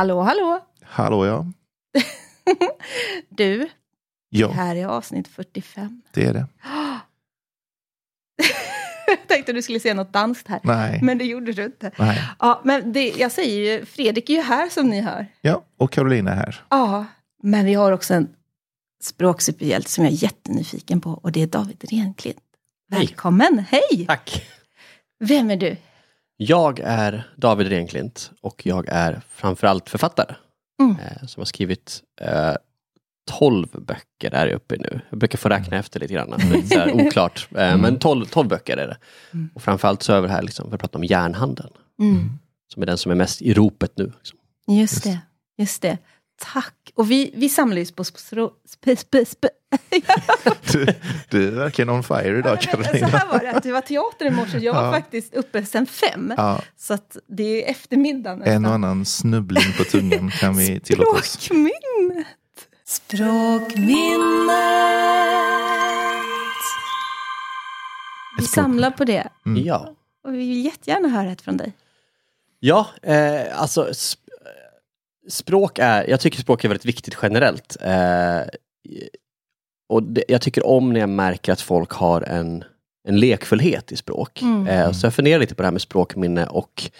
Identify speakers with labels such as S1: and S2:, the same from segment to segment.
S1: Hallå, hallå!
S2: Hallå ja.
S1: Du,
S2: Ja,
S1: här är avsnitt 45.
S2: det är det.
S1: Jag tänkte du skulle säga något danskt här,
S2: Nej.
S1: men det gjorde du inte.
S2: Nej.
S1: Ja, men det, jag säger ju, Fredrik är ju här som ni hör.
S2: Ja, och Carolina är här.
S1: Ja, men vi har också en språksuperhjälte som jag är jättenyfiken på och det är David Renklint.
S3: Hej.
S1: Välkommen, hej!
S3: Tack.
S1: Vem är du?
S3: Jag är David Renklint och jag är framförallt författare.
S1: Mm.
S3: Eh, som har skrivit eh, 12 böcker är jag uppe i nu. Jag brukar få räkna efter lite grann. Det är lite så här oklart. Eh, Men 12, 12 böcker är det.
S1: Mm.
S3: Och framförallt så är vi här liksom för att prata om järnhandeln.
S1: Mm.
S3: Som är den som är mest i ropet nu. Liksom.
S1: Just det, just det. Tack. Och vi, vi samlas på spro, sp, sp, sp.
S2: Du, du är verkligen on fire idag
S1: Så
S2: Carolina.
S1: här var det, att det var teater i morse. Jag var
S2: Ja.
S1: faktiskt uppe sen fem.
S2: Ja,
S1: Så att det är eftermiddag nästan.
S2: en och annan snubbling på tungan kan vi tillåta oss.
S1: Språkminnet. Språkminnet. Vi samlar på det.
S2: Mm.
S3: Ja.
S1: Och vi vill jättegärna höra ett från dig.
S3: Ja, eh, alltså sp- språk är, jag tycker språk är väldigt viktigt generellt. Eh, och det, jag tycker om när jag märker att folk har en, en lekfullhet i språk.
S1: Mm.
S3: Eh, så jag funderar lite på det här med språkminne och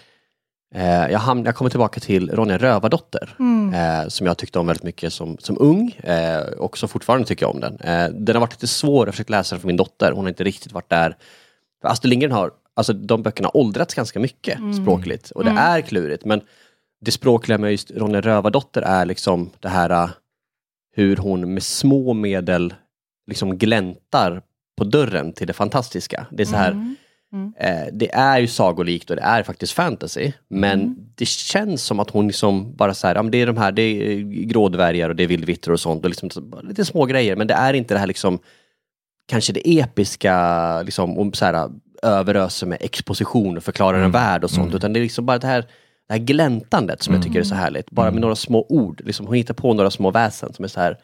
S3: eh, jag, hamn, jag kommer tillbaka till Ronja Rövardotter.
S1: Mm.
S3: Eh, som jag tyckte om väldigt mycket som, som ung eh, och som fortfarande tycker jag om den. Eh, den har varit lite svår, jag försökt läsa den för min dotter, hon har inte riktigt varit där. För Astrid Lindgren har, alltså de böckerna har åldrats ganska mycket språkligt och det
S1: Mm.
S3: är klurigt men det språkliga med just Ronja Rövardotter är liksom det här uh, hur hon med små medel liksom gläntar på dörren till det fantastiska. Det är så här,
S1: Mm. Mm.
S3: Eh, det är ju sagolikt och det är faktiskt fantasy. Men
S1: Mm.
S3: det känns som att hon liksom bara så här, ja, men det är de här, det är grådvärgar och det är vildvittror och sånt. Och liksom, lite små grejer men det är inte det här liksom kanske det episka, liksom, och så här, överöser med exposition och förklarar en
S2: Mm.
S3: värld och sånt.
S2: Mm.
S3: Utan det är liksom bara det här, det här gläntandet som jag tycker är så härligt. Bara med
S2: Mm.
S3: några små ord. Liksom, hon hittar på några små väsen som är så här.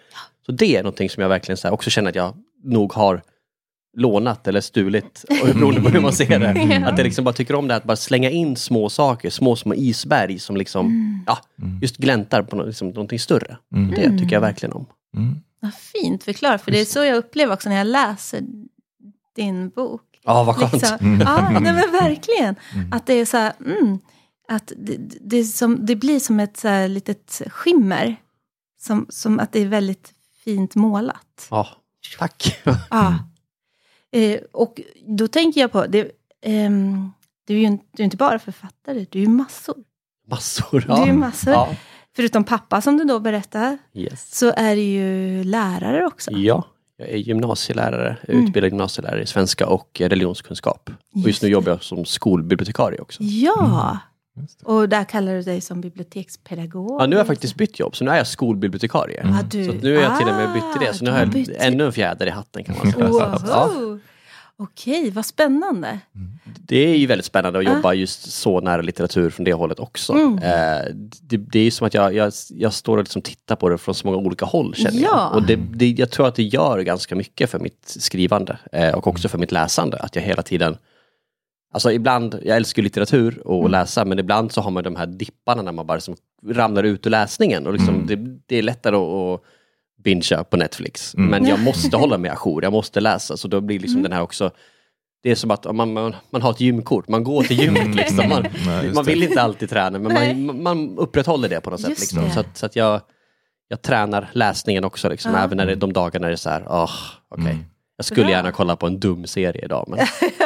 S3: Så det är någonting som jag verkligen så här, också känner att jag nog har lånat eller stulit, beroende på hur man ser det.
S1: Mm.
S3: Att jag liksom bara tycker om det, att bara slänga in små saker, små små isberg som liksom, ja,
S2: Mm.
S3: just gläntar på något, liksom, någonting större.
S2: Mm.
S3: Det tycker jag verkligen om.
S2: Mm.
S1: Vad fint förklarat, för det är så jag upplever också när jag läser din bok.
S3: Ja, vad skönt.
S1: Liksom.
S2: Mm.
S1: Ja, nej, men verkligen.
S2: Mm.
S1: Att det är så här, mm, att det, det, som, det blir som ett så här litet skimmer. Som, som att det är väldigt fint målat.
S3: Ja, tack.
S1: Ja. Eh, och då tänker jag på, det, ehm, du är ju inte, du är inte bara författare, du är ju massor.
S3: Massor.
S1: Du är
S3: Ja.
S1: massor.
S3: Ja.
S1: Förutom pappa som du då berättar,
S3: Yes.
S1: så är du ju lärare också.
S3: ja, jag är gymnasielärare, jag är
S1: Mm.
S3: utbildad gymnasielärare i svenska och religionskunskap. Och just nu jobbar jag som skolbibliotekarie också.
S1: Ja,
S2: Just det.
S1: Och där kallar du dig som bibliotekspedagog.
S3: Ja, nu har jag faktiskt bytt jobb, så nu är jag skolbibliotekarie.
S1: Ja, du.
S3: Så nu är jag till och med bytt det, så nu
S1: Ah,
S3: har jag
S1: bytt.
S3: ännu en fjäder i hatten kan man säga.
S1: Wow.
S3: Ja,
S1: Okej, vad spännande.
S3: det är ju väldigt spännande att
S1: Ah.
S3: jobba just så nära litteratur från det hållet också.
S1: Mm.
S3: Eh, det, det är ju som att jag, jag, jag står och liksom tittar på det från så många olika håll känner
S1: Ja.
S3: jag. Och det, det, jag tror att det gör ganska mycket för mitt skrivande eh, och också för mitt läsande. Att jag hela tiden Alltså ibland, jag älskar litteratur och
S1: Mm.
S3: läsa men ibland så har man de här dipparna när man bara liksom ramlar ut ur läsningen och liksom,
S2: Mm.
S3: det, det är lättare att, att bingea på Netflix.
S2: Mm.
S3: Men jag måste hålla mig ajour, jag måste läsa så då blir liksom den här också det är som att man, man, man har ett gymkort, man går till gymmet liksom. Man,
S2: Nej,
S3: man vill inte alltid träna men man, man upprätthåller det på något sätt.
S1: Just
S3: Liksom.
S1: det.
S3: Så, att, så att jag, jag tränar läsningen också, liksom.
S1: Ja.
S3: även när det är de dagar när det är så här, åh, okej.
S2: Mm.
S3: Jag skulle
S1: Bra.
S3: gärna kolla på en dum serie idag men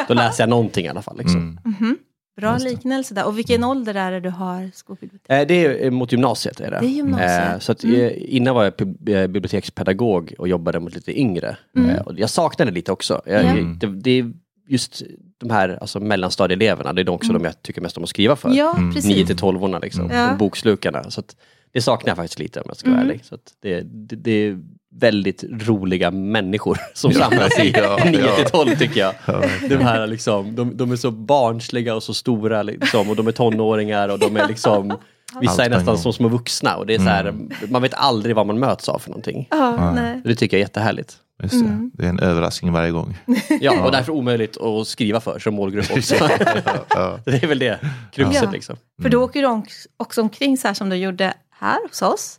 S3: då läser jag någonting i alla fall. Liksom.
S2: Mm.
S1: Mhm. Bra
S2: det.
S1: liknelse där. Och vilken ålder är det du har skolbibliotek?
S3: Eh, Det är eh, mot gymnasiet. Är det.
S1: Det är gymnasiet.
S3: Eh, Så att,
S1: Mm.
S3: innan var jag bibliotekspedagog och jobbade mot lite yngre.
S1: Mm.
S3: Eh, Och jag saknade lite också. Jag,
S1: Ja.
S3: det, det är just de här alltså, mellanstadieeleverna, det är de också
S1: Mm.
S3: de jag tycker mest om att skriva för.
S1: Ja,
S2: Mm.
S1: precis.
S3: 9 till 12 liksom,
S1: Ja.
S3: bokslukarna. Så att, det saknar jag faktiskt lite om jag ska vara
S1: Mm.
S3: ärlig. Så att det, det, det väldigt roliga människor som samlas i
S2: ja,
S3: 9
S2: ja.
S3: till 12 tycker jag.
S2: Ja,
S3: De här liksom, de, de är så barnsliga och så stora liksom, och de är tonåringar och de är liksom Vissa
S2: Allt
S3: är nästan som små vuxna och det är så här, man vet aldrig vad man möts av för någonting.
S1: Ja.
S3: Det tycker jag är jättehärligt.
S2: Just det. det är en överraskning varje gång.
S3: Ja, och därför omöjligt att skriva för som målgrupp också.
S2: Ja.
S3: det är väl det, kruxet
S1: Ja.
S3: liksom.
S1: För då åker du också omkring så här som du gjorde här hos oss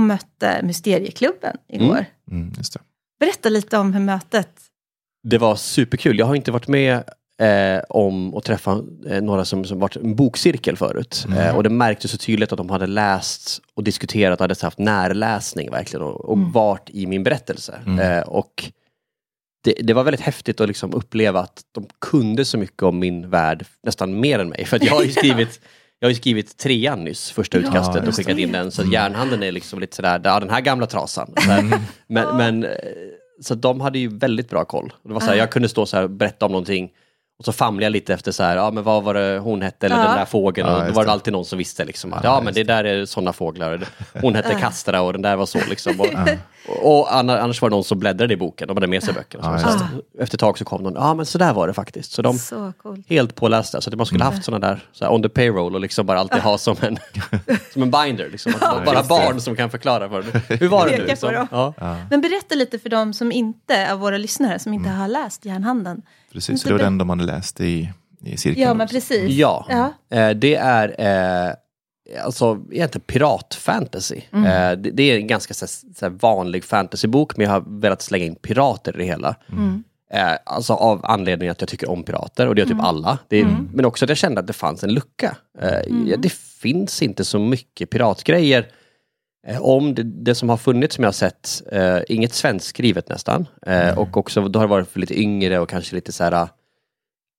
S1: och mötte Mysterieklubben igår.
S2: Mm, just det.
S1: Berätta lite om hur mötet...
S3: Det var superkul. Jag har inte varit med eh, om att träffa eh, några som, som varit en bokcirkel förut. Eh, och det märktes så tydligt att de hade läst och diskuterat och hade haft närläsning verkligen och, och varit i min berättelse. Eh, och det, det var väldigt häftigt att liksom uppleva att de kunde så mycket om min värld, nästan mer än mig. För att jag har ju skrivit jag har ju skrivit trean nyss, första utkastet och skickat in den. Så att järnhanden är liksom lite sådär, ja den här gamla trasan. Så här. Men, men eh, så de hade ju väldigt bra koll. Det var så här, jag kunde stå så här och berätta om någonting och så famlade jag lite efter så här, ja men vad var det hon hette eller
S1: Ja.
S3: den där fågeln
S2: Ja,
S3: och då var det alltid någon som visste liksom att
S2: Ja,
S3: ja men det där är sådana fåglar. Hon hette Kastra och den där var så liksom. Och, och anna- annars var det någon som bläddrade i boken, de hade med sig böckerna.
S2: Ja,
S3: så så efter ett tag så kom någon, ja men så där var det faktiskt. Så de
S1: Så coolt.
S3: helt pålästa, så att man skulle haft sådana där så här, on the payroll och liksom bara alltid ha som en, som en binder. Liksom. Bara barn som kan förklara för det. Hur var det nu? Liksom?
S1: Men berätta lite för dem som inte, av våra lyssnare, som inte har läst Järnhanden.
S2: Precis, så det var den de hade läst i, i cirkeln.
S1: Ja, men precis.
S3: Ja. Eh, det är eh, alltså egentligen piratfantasy. Eh, det, det är en ganska så, så vanlig fantasybok men jag har velat slänga in pirater i det hela. Eh, alltså av anledningen att jag tycker om pirater och det gör typ alla. Det är, Men också att jag kände att det fanns en lucka. Eh, ja, det finns inte så mycket piratgrejer. Eh, Om det, det som har funnits som jag har sett, eh, inget svenskskrivet nästan. Eh, Och också då har det varit för lite yngre och kanske lite så här,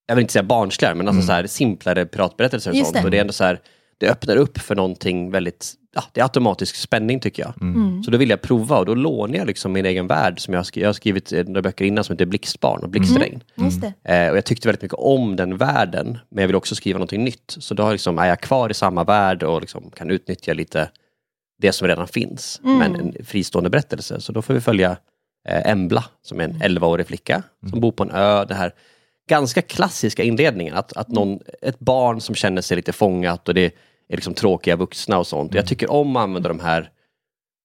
S3: jag vill inte säga barnsligare, men alltså så här simplare piratberättelser och
S1: Just
S3: sånt.
S1: det.
S3: Och det är ändå så här, det öppnar upp för någonting väldigt, ja, det är automatisk spänning tycker jag.
S1: Mm.
S3: Så då vill jag prova och då lånar jag liksom min egen värld som jag har skrivit, jag har skrivit eh, några böcker innan som heter Blixtbarn och Blixtregn.
S1: Just det.
S3: Eh, och jag tyckte väldigt mycket om den världen, men jag vill också skriva någonting nytt. Så då har jag liksom, är jag kvar i samma värld och liksom kan utnyttja lite det som redan finns, men en fristående berättelse. Så då får vi följa eh, Embla, som är en 11-årig flicka som bor på en ö. Det här ganska klassiska inledningen, att, att någon, ett barn som känner sig lite fångat och det är liksom tråkiga vuxna och sånt. Jag tycker om att använda de här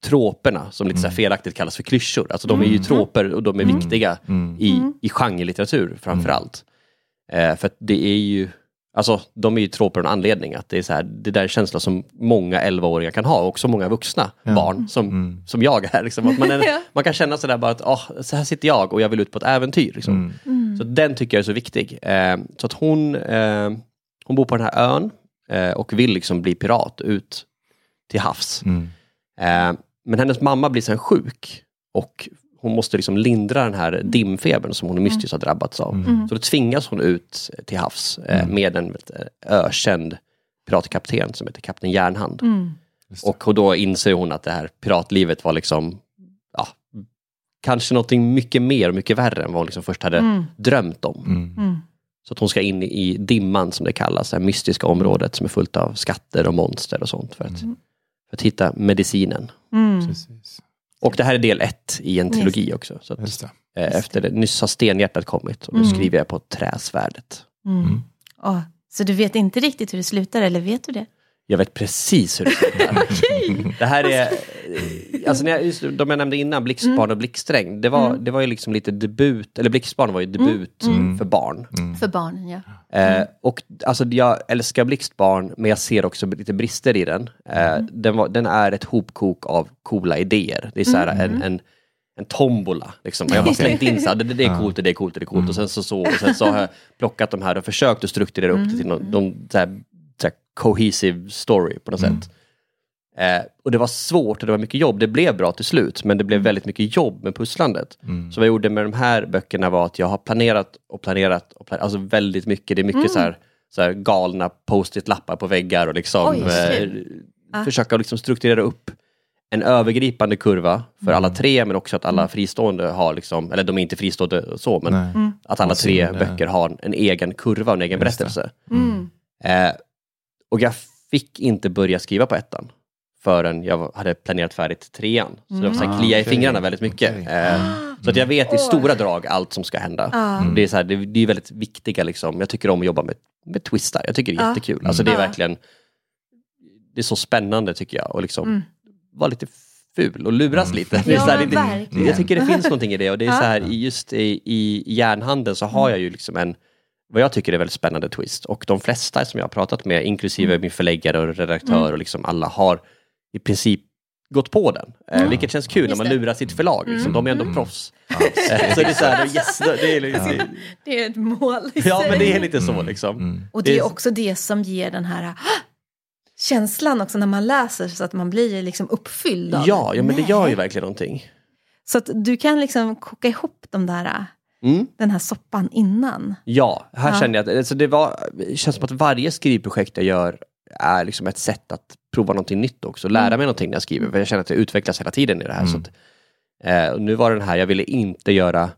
S3: troperna som lite så felaktigt kallas för klyschor. Alltså de är ju troper och de är viktiga i, i genrelitteratur framförallt. Eh, för det är ju, alltså de är ju troper av en anledning. Att det är så här, det där är känslan som många 11-åringar kan ha och också många vuxna barn som, som jag är. Liksom. Att man, är
S1: Ja.
S3: man kan känna sådär bara att oh, så här sitter jag och jag vill ut på ett äventyr. Liksom. Så den tycker jag är så viktig. Eh, så att hon, eh, hon bor på den här ön eh, och vill liksom bli pirat ut till havs.
S2: Mm.
S3: Eh, men hennes mamma blir sen sjuk och hon måste liksom lindra den här dimfebern som hon mystiskt har drabbats av. Så då tvingas hon ut till havs eh, med en vet, eh, ökänd piratkapten som heter Kapten Järnhand. Och, och då inser hon att det här piratlivet var liksom ja, kanske någonting mycket mer och mycket värre än vad hon liksom först hade drömt om.
S2: Mm.
S3: Så att hon ska in i dimman som det kallas, det här mystiska området som är fullt av skatter och monster och sånt för att, för att hitta medicinen.
S1: Mm.
S2: Precis.
S3: Och det här är del ett i en trilogi också. Så att,
S2: Just det.
S3: eh, efter det, nyss har stenhjärtat kommit och nu skriver jag på träsvärdet.
S1: Mm. Åh, så du vet inte riktigt hur det slutar, eller vet du det?
S3: Jag vet precis hur det slutar. Det här är, alltså när jag, just, de jag nämnde innan, Blixtbarn och Blixtregn, det var, det var ju liksom lite debut, eller Blixtbarn var ju debut för barn.
S1: För barnen, ja.
S3: Eh, och alltså jag älskar Blixtbarn, men jag ser också lite brister i den. Eh, den, var, den är ett hopkok av coola idéer. Det är så här en, en, en tombola. Liksom. Jag har bara slängt in så här, det, det är coolt, det är coolt, det är coolt. Och sen så, så, och sen så har jag plockat de här och försökt att strukturera upp det till någon, någon så här, så här cohesive story på något sätt. Eh, och det var svårt och det var mycket jobb. Det blev bra till slut, men det blev väldigt mycket jobb med pusslandet. Så vad jag gjorde med de här böckerna var att jag har planerat och planerat, och planerat alltså väldigt mycket. Det är mycket så, här, så här galna post-it-lappar på väggar och liksom
S1: Oj,
S3: eh,
S1: shit.
S3: försöka liksom strukturera upp en övergripande kurva för alla tre, men också att alla fristående har, liksom, eller de är inte fristående så, men att alla tre böcker har en egen kurva och en egen
S2: Just
S3: berättelse.
S1: Mm.
S3: Eh, och jag fick inte börja skriva på ettan förrän jag hade planerat färdigt trean. Så det var så här,
S2: Mm.
S3: klia i
S2: Okej,
S3: fingrarna väldigt mycket. Eh, så att jag vet i stora drag allt som ska hända.
S1: Ja.
S3: Det, är så här, det, det är väldigt viktiga, liksom. jag tycker om att jobba med, med twistar. Jag tycker det är
S1: Ja.
S3: jättekul. Alltså det är verkligen, det är så spännande tycker jag. Och liksom
S1: Mm.
S3: vara lite ful och luras lite. Det är så här, det, jag tycker det finns någonting i det och det är så här, i- just i, i järnhandeln så har jag ju liksom en, vad jag tycker är väldigt spännande twist och de flesta som jag har pratat med, inklusive
S1: Mm.
S3: min förläggare och redaktör och liksom alla har i princip gått på den. Eh, vilket känns kul när
S1: Just
S3: man
S1: det.
S3: lurar sitt förlag, liksom. de är ändå
S2: Mm.
S3: proffs. Så det är så här, yes, det är liksom,
S1: Det är ett mål i
S3: Ja
S1: sig.
S3: men det är lite så liksom.
S2: Mm.
S1: Och det är
S3: det
S1: också det som ger den här "Ah!" känslan också när man läser så att man blir liksom uppfylld av
S3: Ja, ja men det
S1: Nej.
S3: gör ju verkligen någonting.
S1: Så att du kan liksom koka ihop de där, "Ah!"
S3: Mm.
S1: den här soppan innan.
S3: Ja, här
S1: Ja.
S3: känner jag att alltså det, var, det känns som att varje skrivprojekt jag gör är liksom ett sätt att prova någonting nytt också, lära
S1: Mm.
S3: mig någonting när jag skriver, för jag känner att jag utvecklas hela tiden i det här. Så att, eh, nu var det den här, jag ville inte göra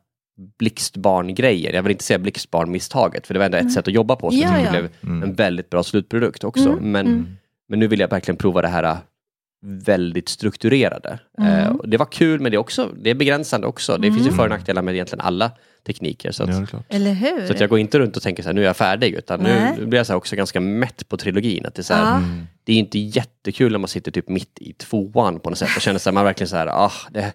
S3: blixtbarn-grejer, jag vill inte säga blixtbarn-misstaget, för det var ändå ett sätt att jobba på, så
S1: Mm. Ja, ja.
S3: det blev en väldigt bra slutprodukt också.
S1: Mm,
S3: Men,
S1: mm.
S3: men nu vill jag verkligen prova det här väldigt strukturerade.
S1: Mm.
S3: Eh, och det var kul, men det är, också, det är begränsande också. Det finns ju för och nackdelar med egentligen alla tekniker. Så att,
S2: Ja.
S1: Eller hur?
S3: så att jag går inte runt och tänker så här, nu är jag färdig, utan nu,
S1: Nej.
S3: nu blir jag så här också ganska mätt på trilogin. Att det, är så här.
S2: Mm.
S3: det är inte jättekul när man sitter typ mitt i tvåan på något sätt och känner så här, man verkligen så här, ah, det,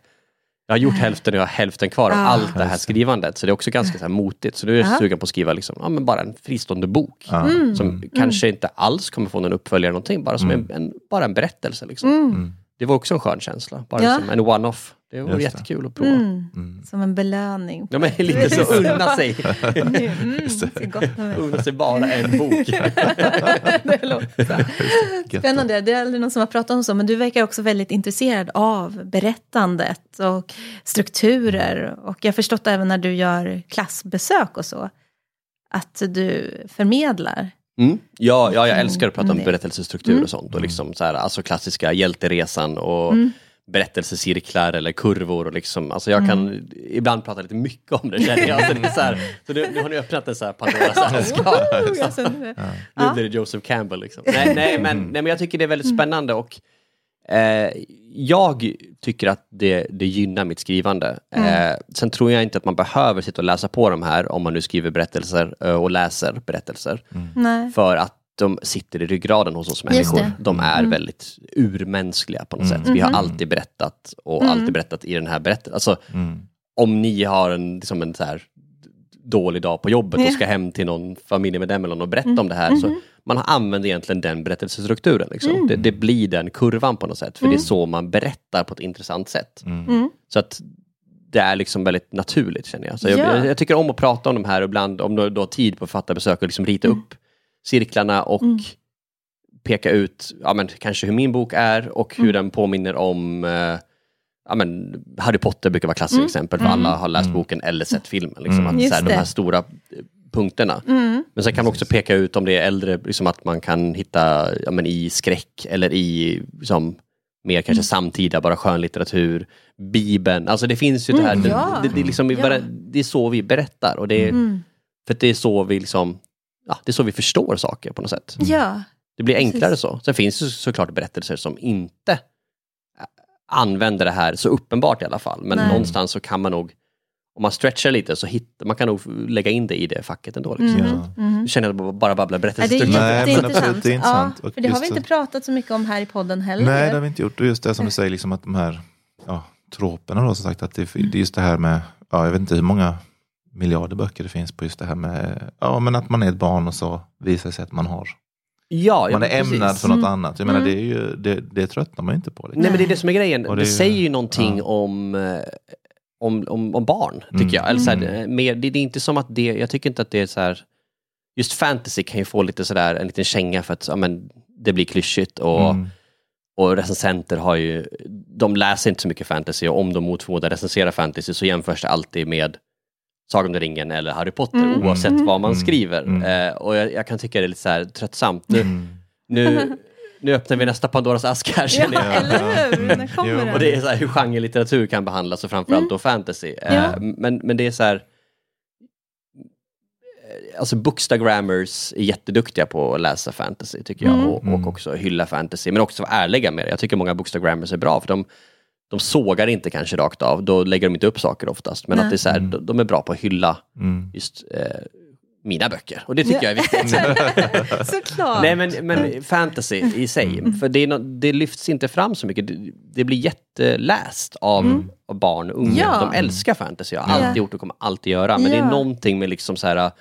S3: jag har gjort hälften och jag har hälften kvar av
S1: Ja.
S3: allt det här skrivandet. Så det är också ganska så här motigt. Så nu är jag
S1: Ja.
S3: sugen på att skriva liksom, ja, men bara en fristående bok.
S2: Ja.
S1: Mm.
S3: Som kanske inte alls kommer få någon uppföljare någonting, bara som en, en, bara en berättelse. Liksom.
S1: Mm.
S3: Det var också en skön känsla, bara
S1: Ja.
S3: som en one-off. Det var
S2: Just det.
S3: jättekul att prova.
S1: Mm.
S2: Mm.
S1: Som en belöning.
S3: Ja, men lite så, unna sig.
S1: Mm.
S3: Unna sig bara en bok.
S1: det låter. Spännande, det är aldrig någon som har pratat om så, men du verkar också väldigt intresserad av berättandet och strukturer. Och jag har förstått även när du gör klassbesök och så, att du förmedlar.
S3: Mm. Ja, ja, jag älskar att prata om
S1: Mm.
S3: berättelsestruktur och sånt. Och liksom så här, alltså klassiska hjälteresan och
S1: Mm.
S3: Berättelsecirklar eller kurvor. Och liksom, alltså jag kan ibland prata lite mycket om det känner jag. Alltså det är så här, så nu, nu har ni öppnat en så här Pandoras ask.
S1: Alltså, nu-
S3: blir det Joseph Campbell. Liksom. Nej, nej, men, nej, men jag tycker det är väldigt spännande och eh, jag tycker att det, det gynnar mitt skrivande. Eh, sen tror jag inte att man behöver sitta och läsa på de här om man nu skriver berättelser eh, och läser berättelser.
S1: Nej.
S3: För att de sitter i ryggraden hos oss människor. De är väldigt urmänskliga på något sätt. Vi har alltid berättat och alltid berättat i den här berättelsen. Alltså,
S2: Mm.
S3: om ni har en, liksom en så här dålig dag på jobbet och ska hem till någon familjemedlem eller någon och berätta om det här. Så man använder egentligen den berättelsestrukturen. Liksom. Det, det blir den kurvan på något sätt. För det är så man berättar på ett intressant sätt.
S1: Mm.
S3: Så att det är liksom väldigt naturligt känner jag. Så jag,
S1: Ja.
S3: jag, jag tycker om att prata om de här och ibland, om du har tid på författarbesök och liksom rita
S1: Mm.
S3: upp cirklarna och peka ut ja, men, kanske hur min bok är och
S1: Mm.
S3: hur den påminner om eh, ja, men, Harry Potter brukar vara klassiskt
S1: Mm.
S3: exempel för alla har läst boken eller sett filmen. Liksom, att,
S1: Just
S3: så här, de
S1: det.
S3: här stora eh, punkterna.
S1: Mm.
S3: Men sen kan man också peka ut om det är äldre, liksom att man kan hitta ja, men, i skräck eller i liksom, mer kanske
S1: Mm.
S3: samtida, bara skönlitteratur, Bibeln. Alltså det finns ju det här,
S1: Mm,
S3: det,
S1: ja.
S3: det, det, är liksom,
S1: Ja.
S3: bara- det är så vi berättar och det är,
S1: Mm.
S3: för att det är så vi liksom, ja, det är så vi förstår saker på något sätt.
S1: Ja.
S3: Det blir enklare
S1: Precis.
S3: så. Sen finns det såklart berättelser som inte äh, använder det här så uppenbart i alla fall. Men
S1: Nej.
S3: någonstans så kan man nog, om man stretchar lite så hittar man kan nog lägga in det i det facket ändå. Liksom.
S1: Mm.
S2: Ja.
S1: Mm.
S3: Du känner att jag bara babblar
S1: det är
S3: berättelsestruktur.
S2: Nej, men
S1: jätteintressant.
S2: absolut, det är intressant.
S1: Ja, för det har vi inte
S2: det-
S1: pratat så mycket om här i podden heller.
S2: Nej, det har vi inte gjort. Och just det som du säger, liksom att de här ja, troperna då, som sagt, att det, det är just det här med, ja, jag vet inte hur många miljarder böcker det finns på just det här med, ja men att man är ett barn och så visar sig att man har,
S3: Ja,
S2: man är
S3: precis.
S2: ämnad för något
S1: Mm.
S2: annat. Jag menar
S1: Mm.
S2: det är ju, det, det tröttnar man inte på. Liksom.
S3: Nej men det är det som är grejen.
S2: Och
S3: Det,
S2: det ju-
S3: säger ju någonting
S2: ja.
S3: om, eh, om, om, om barn, tycker
S2: Mm.
S3: jag. Eller så här,
S2: Mm.
S3: eh, mer, det, det är inte som att det, jag tycker inte att det är så här, just fantasy kan ju få lite sådär, en liten känga för att ja, men, det blir klyschigt och,
S2: Mm.
S3: och recensenter har ju, de läser inte så mycket fantasy och om de mot förmodan recenserar fantasy så jämförs det alltid med Sagan om ringen eller Harry Potter
S1: Mm.
S3: oavsett
S1: Mm.
S3: vad man
S2: Mm.
S3: skriver.
S2: Mm.
S3: Eh, och jag, jag kan tycka det är lite så här tröttsamt. Nu,
S2: Mm.
S3: nu, nu öppnar vi nästa Pandoras ask här
S1: Ja,
S3: känner jag.
S1: eller hur?
S2: Mm.
S1: När kommer den?
S3: Och det är så här hur genrelitteratur kan behandlas och framförallt då fantasy. Eh,
S1: Ja.
S3: men, men det är så här eh, Alltså bookstagrammers är jätteduktiga på att läsa fantasy tycker jag
S1: Mm.
S3: och,
S2: Mm.
S3: och också hylla fantasy men också vara ärliga med det. Jag tycker många bookstagrammers är bra för de, de sågar inte kanske rakt av, då lägger de inte upp saker oftast. Men
S1: Nej.
S3: att det är så här, de, de är bra på att hylla
S2: Mm.
S3: just eh, mina böcker. Och det tycker jag är viktigt.
S1: Såklart.
S3: Nej men, men fantasy i sig,
S1: Mm.
S3: för det, nå- det lyfts inte fram så mycket. Det, det blir jätteläst av, av barn och unga.
S1: Mm. Ja.
S3: De älskar fantasy, har
S1: Ja.
S3: alltid gjort och kommer alltid göra. Men det är
S1: Ja.
S3: någonting med liksom så här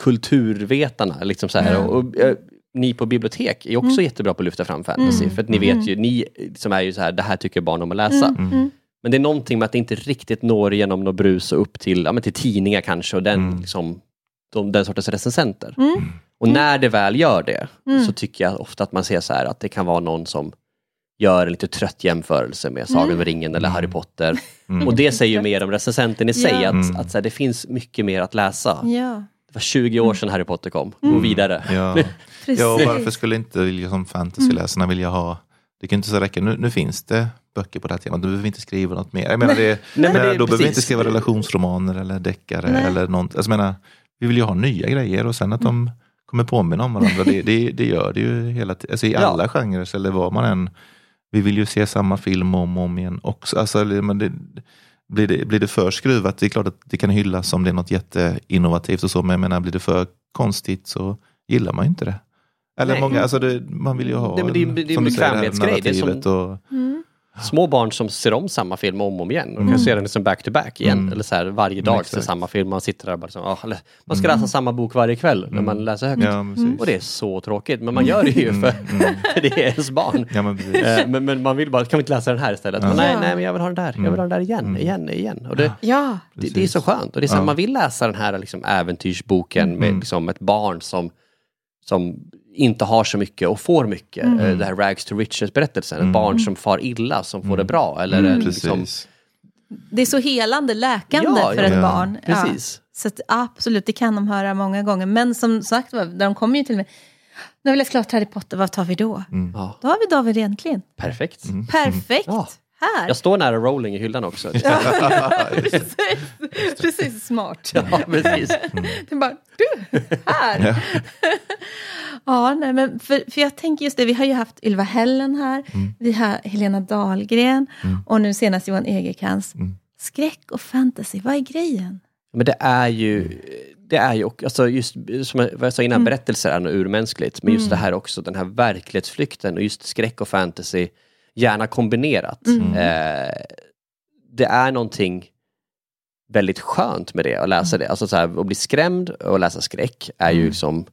S3: kulturvetarna. Liksom så här,
S1: Ja.
S3: och, eh, ni på bibliotek är också jättebra på att lyfta fram fantasy.
S1: Mm.
S3: För att ni vet ju, ni som är ju så här, det här tycker barn om att läsa.
S1: Mm.
S3: Men det är någonting med att det inte riktigt når igenom något brus och upp till, ja, men till tidningar kanske och den, liksom, de, den sortens recensenter.
S1: Mm.
S3: Och när det väl gör det
S1: Mm.
S3: så tycker jag ofta att man ser så här att det kan vara någon som gör en lite trött jämförelse med Sagan
S1: Mm.
S3: om ringen eller Harry Potter.
S2: Mm.
S3: Och det säger ju mer om recensenten i sig,
S1: Ja.
S3: att,
S2: Mm.
S3: att så här, det finns mycket mer att läsa.
S1: Ja,
S3: var 20 år sedan Harry Potter kom, gå
S1: Mm.
S3: vidare.
S2: Ja. ja, och varför skulle inte liksom fantasyläsarna vilja ha, det kan inte så räcka, nu, nu finns det böcker på det här temat, du behöver inte skriva något mer. Jag menar, det,
S3: men
S2: menar,
S3: det-
S2: då behöver vi inte skriva relationsromaner eller deckare
S1: Nej.
S2: eller något. Alltså, jag menar, vi vill ju ha nya grejer och sen att de kommer påminna om varandra, det, det, det gör det ju hela tiden, alltså, i
S3: Ja.
S2: alla genrer eller vad man än, vi vill ju se samma film om och om igen också. Alltså, men det, blir, det, blir det för skruvat, det är klart att det kan hyllas om det är något jätteinnovativt och så, men jag menar, blir det för konstigt så gillar man ju inte det. Eller
S3: Nej.
S2: många, alltså det, man vill ju ha,
S3: Nej, men det är- det är en
S2: som du säger, det här
S3: bekvämlighetsgrej. Det är som-
S2: narrativet och,
S1: Mm.
S3: Små barn som ser om samma film om och om igen och
S2: Mm.
S3: kan se den liksom back to back igen.
S2: Mm.
S3: Eller så här, varje
S2: Mm,
S3: dag ser samma film, man sitter där och bara så, ah, man ska läsa samma bok varje kväll när man läser högt.
S2: ja.
S3: Och det är så tråkigt, men man gör det ju för
S2: Mm,
S3: det är ens barn.
S2: Ja, men.
S3: Eh, men, men man vill bara, kan vi inte läsa den här istället?
S2: Ja.
S3: Men nej, nej, men jag vill ha den där, jag vill ha den där igen, igen, igen. Och det,
S1: Ja,
S3: det, det är så skönt. Och det är så här,
S2: Ja.
S3: Man vill läsa den här liksom, äventyrsboken med
S2: Mm.
S3: liksom, ett barn som, som inte har så mycket och får mycket.
S1: Mm.
S3: Eh, Det här Rags to Riches berättelsen. Ett
S2: Mm.
S3: barn som far illa, som får det bra. Eller
S1: Mm.
S3: liksom,
S1: det är så helande, läkande
S3: Ja,
S1: för
S3: ja,
S1: ett
S2: ja.
S1: barn. Ja.
S3: precis.
S1: Så att, absolut, det kan de höra många gånger. Men som sagt de kommer ju till mig. Nu har vi läst klart Harry Potter, vad tar vi då?
S3: Ja,
S1: Då har vi David Enklin.
S3: Perfekt.
S1: Perfekt!
S3: Ja.
S1: Här!
S3: Jag står nära Rowling i hyllan också.
S1: precis, precis smart.
S3: Ja, precis.
S1: Det är bara, du, här! ja, nej, men för, för jag tänker just det, vi har ju haft Ylva Hällen här, vi har Helena Dahlgren och nu senast Johan Egerkrans.
S2: Mm.
S1: Skräck och fantasy, vad är grejen?
S3: Men det är ju, det är ju alltså just som jag, sa innan,
S1: Mm.
S3: berättelser är något urmänskligt. Men just det här också, den här verklighetsflykten och just skräck och fantasy, gärna kombinerat.
S1: Mm.
S3: Eh, det är någonting väldigt skönt med det, att läsa det. Alltså så här, att bli skrämd och läsa skräck är ju
S1: Mm.
S3: liksom,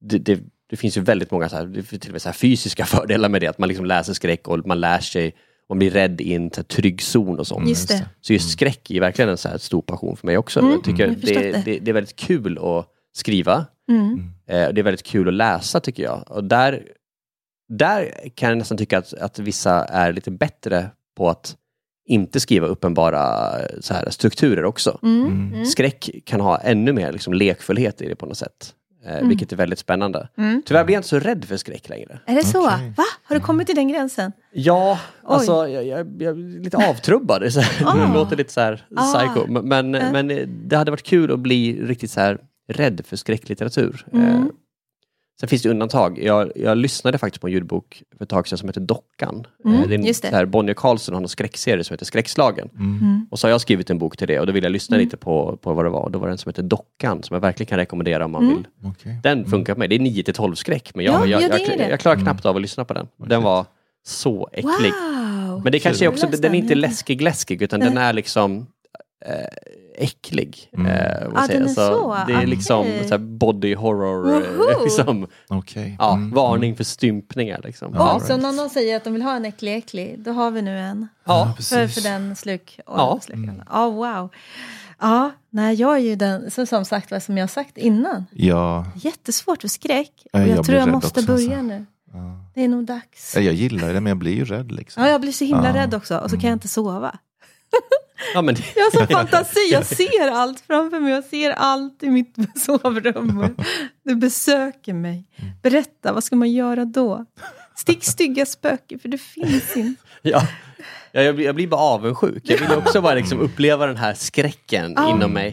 S3: det, det, det finns ju väldigt många så här, till och med så här fysiska fördelar med det, att man liksom läser skräck och man lär sig, man blir rädd i en trygg zon och sånt.
S1: Just det.
S3: Så just skräck är verkligen en så här stor passion för mig också.
S1: Mm,
S3: jag tycker
S1: jag
S3: det,
S1: det.
S3: det, är väldigt kul att skriva.
S1: Mm.
S3: Eh, och det är väldigt kul att läsa tycker jag. Och där, där kan jag nästan tycka att, att vissa är lite bättre på att inte skriva uppenbara så här, strukturer också.
S1: Mm.
S2: Mm.
S3: Skräck kan ha ännu mer liksom, lekfullhet i det på något sätt. Eh, Vilket är väldigt spännande.
S1: Mm.
S3: Tyvärr blir jag inte så rädd för skräck längre.
S1: Är det så?
S2: Okej.
S1: Va? Har du kommit till den gränsen?
S3: Ja,
S1: Oj.
S3: alltså jag, jag, jag är lite avtrubbad. Så här,
S1: Ah.
S3: det låter lite så här
S1: Ah.
S3: psycho. Men,
S1: Ja.
S3: men det hade varit kul att bli riktigt så här rädd för skräcklitteratur.
S1: Mm.
S3: Sen finns det undantag. Jag, jag lyssnade faktiskt på en ljudbok för ett tag sedan som heter Dockan.
S1: Mm,
S3: Eh, det är en,
S1: just det.
S3: Så här, Bonnier Carlson har en skräckserie som heter Skräckslagen.
S1: Mm.
S3: Och så har jag skrivit en bok till det och då vill jag lyssna
S1: Mm.
S3: lite på, på vad det var. Då var det en som heter Dockan som jag verkligen kan rekommendera om man
S1: Mm.
S3: vill.
S2: Okej.
S3: Den funkar på mig. Det är 9 till 12 skräck men jag,
S1: Ja,
S3: jag,
S1: ja,
S3: jag, jag, jag, klarar knappt av att lyssna på den. Den var så äcklig.
S1: Wow!
S3: Men det kanske är också, den är inte
S1: Ja.
S3: läskig-läskig utan den är liksom eh, äcklig.
S2: Mm.
S3: Eh,
S1: Ah, den är så,
S3: Det är liksom
S1: okej.
S3: så här body horror, eh,
S1: Woho!
S3: liksom,
S2: Okej.
S3: ja,
S2: Mm.
S3: varning för stympningar. Liksom.
S2: Ja,
S1: Åh,
S3: Ja,
S2: right.
S1: Så när någon säger att de vill ha en äcklig äcklig, då har vi nu en.
S3: ja.
S1: För, för den sluk och
S3: Ja.
S1: slukande. Ja, wow. Ja, nej, jag är ju den, så som sagt vad som jag har sagt innan,
S2: Ja,
S1: jättesvårt för skräck. Och
S2: Ja,
S1: jag,
S2: jag
S1: tror jag måste
S2: också,
S1: börja
S2: alltså.
S1: nu.
S2: ja.
S1: Det är nog dags.
S2: jag gillar det men jag blir ju rädd liksom.
S1: Ja, jag blir så himla
S2: Ja.
S1: rädd också och så kan jag inte sova.
S3: ja, men,
S1: Jag har sån fantasi, jag ser allt framför mig, jag ser allt i mitt sovrum. Det besöker mig. Berätta, vad ska man göra då? Stick stygga spöken, för det finns inte.
S3: ja. Ja, jag, blir, jag blir bara avundsjuk. Jag vill också bara liksom uppleva den här skräcken
S1: Ja.
S3: inom mig.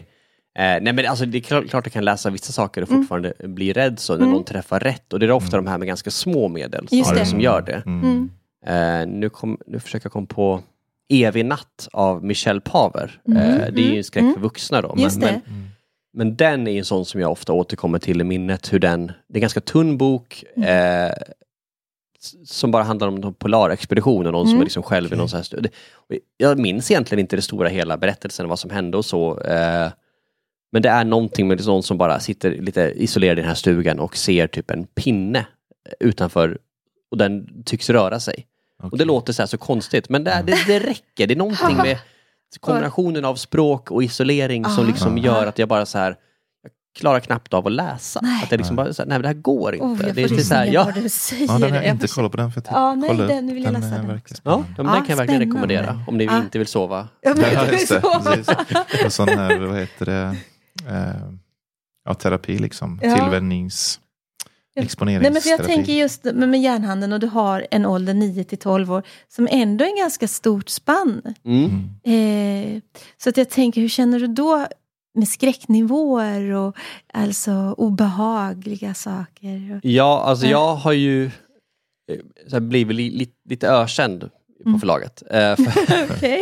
S3: Eh, nej men alltså det är klart, klart jag kan läsa vissa saker och
S1: Mm.
S3: fortfarande bli rädd så när någon träffar rätt. Och det är ofta de här med ganska små medel
S1: Just
S3: snarare
S1: det.
S3: som gör det.
S2: Mm.
S1: Mm.
S3: Eh, nu, kom, nu försöker jag komma på Evig natt av Michel Paver.
S1: Mm,
S3: Eh, det är ju
S1: mm,
S3: en skräck
S1: mm.
S3: för vuxna då. Men,
S1: det.
S3: men men den är en sån som jag ofta återkommer till i minnet. Hur den, det är en ganska tunn bok
S1: Mm.
S3: eh, som bara handlar om en polarexpedition och någon som
S1: Mm.
S3: är liksom själv i någon så här studie. Och Jag minns egentligen inte det stora hela berättelsen, vad som hände och så. Eh, men det är någonting med någon som bara sitter lite isolerad i den här stugan och ser typ en pinne utanför och den tycks röra sig. Och det låter så här så konstigt men det, är- det, det räcker. Det är någonting med kombinationen av språk och isolering som
S1: Ah.
S3: liksom gör att jag bara så här klarar knappt av att läsa.
S1: Nej.
S3: Att det liksom bara så här, nej men det här går inte.
S1: Oh, jag
S3: det, är så här, ja,
S1: bara du säger
S2: Ja, den har jag inte kollat på den för att
S1: Ja, nej,
S2: kolla,
S1: den vill jag läsa
S2: är
S1: den också.
S3: ja, den kan jag verkligen rekommendera om ni
S1: Ja.
S3: inte vill sova.
S1: Ja, men
S2: Ja,
S1: det är
S2: just det. Och sån här, vad heter det, eh, ja, terapi liksom.
S1: Ja.
S2: Tillvänjnings...
S1: Ja.
S2: Exponeringsterapi.
S1: Nej, men för jag tänker just med, med järnhandeln och du har en ålder 9 till 12 år som ändå är en ganska stort spann.
S3: Mm.
S2: Mm.
S1: Eh, så att jag tänker, hur känner du då med skräcknivåer och alltså obehagliga saker?
S3: Ja, alltså
S1: Ja.
S3: jag har ju eh, så här, blivit li, li, lite ökänd på
S1: Mm.
S3: förlaget. Eh, för,
S1: Okej.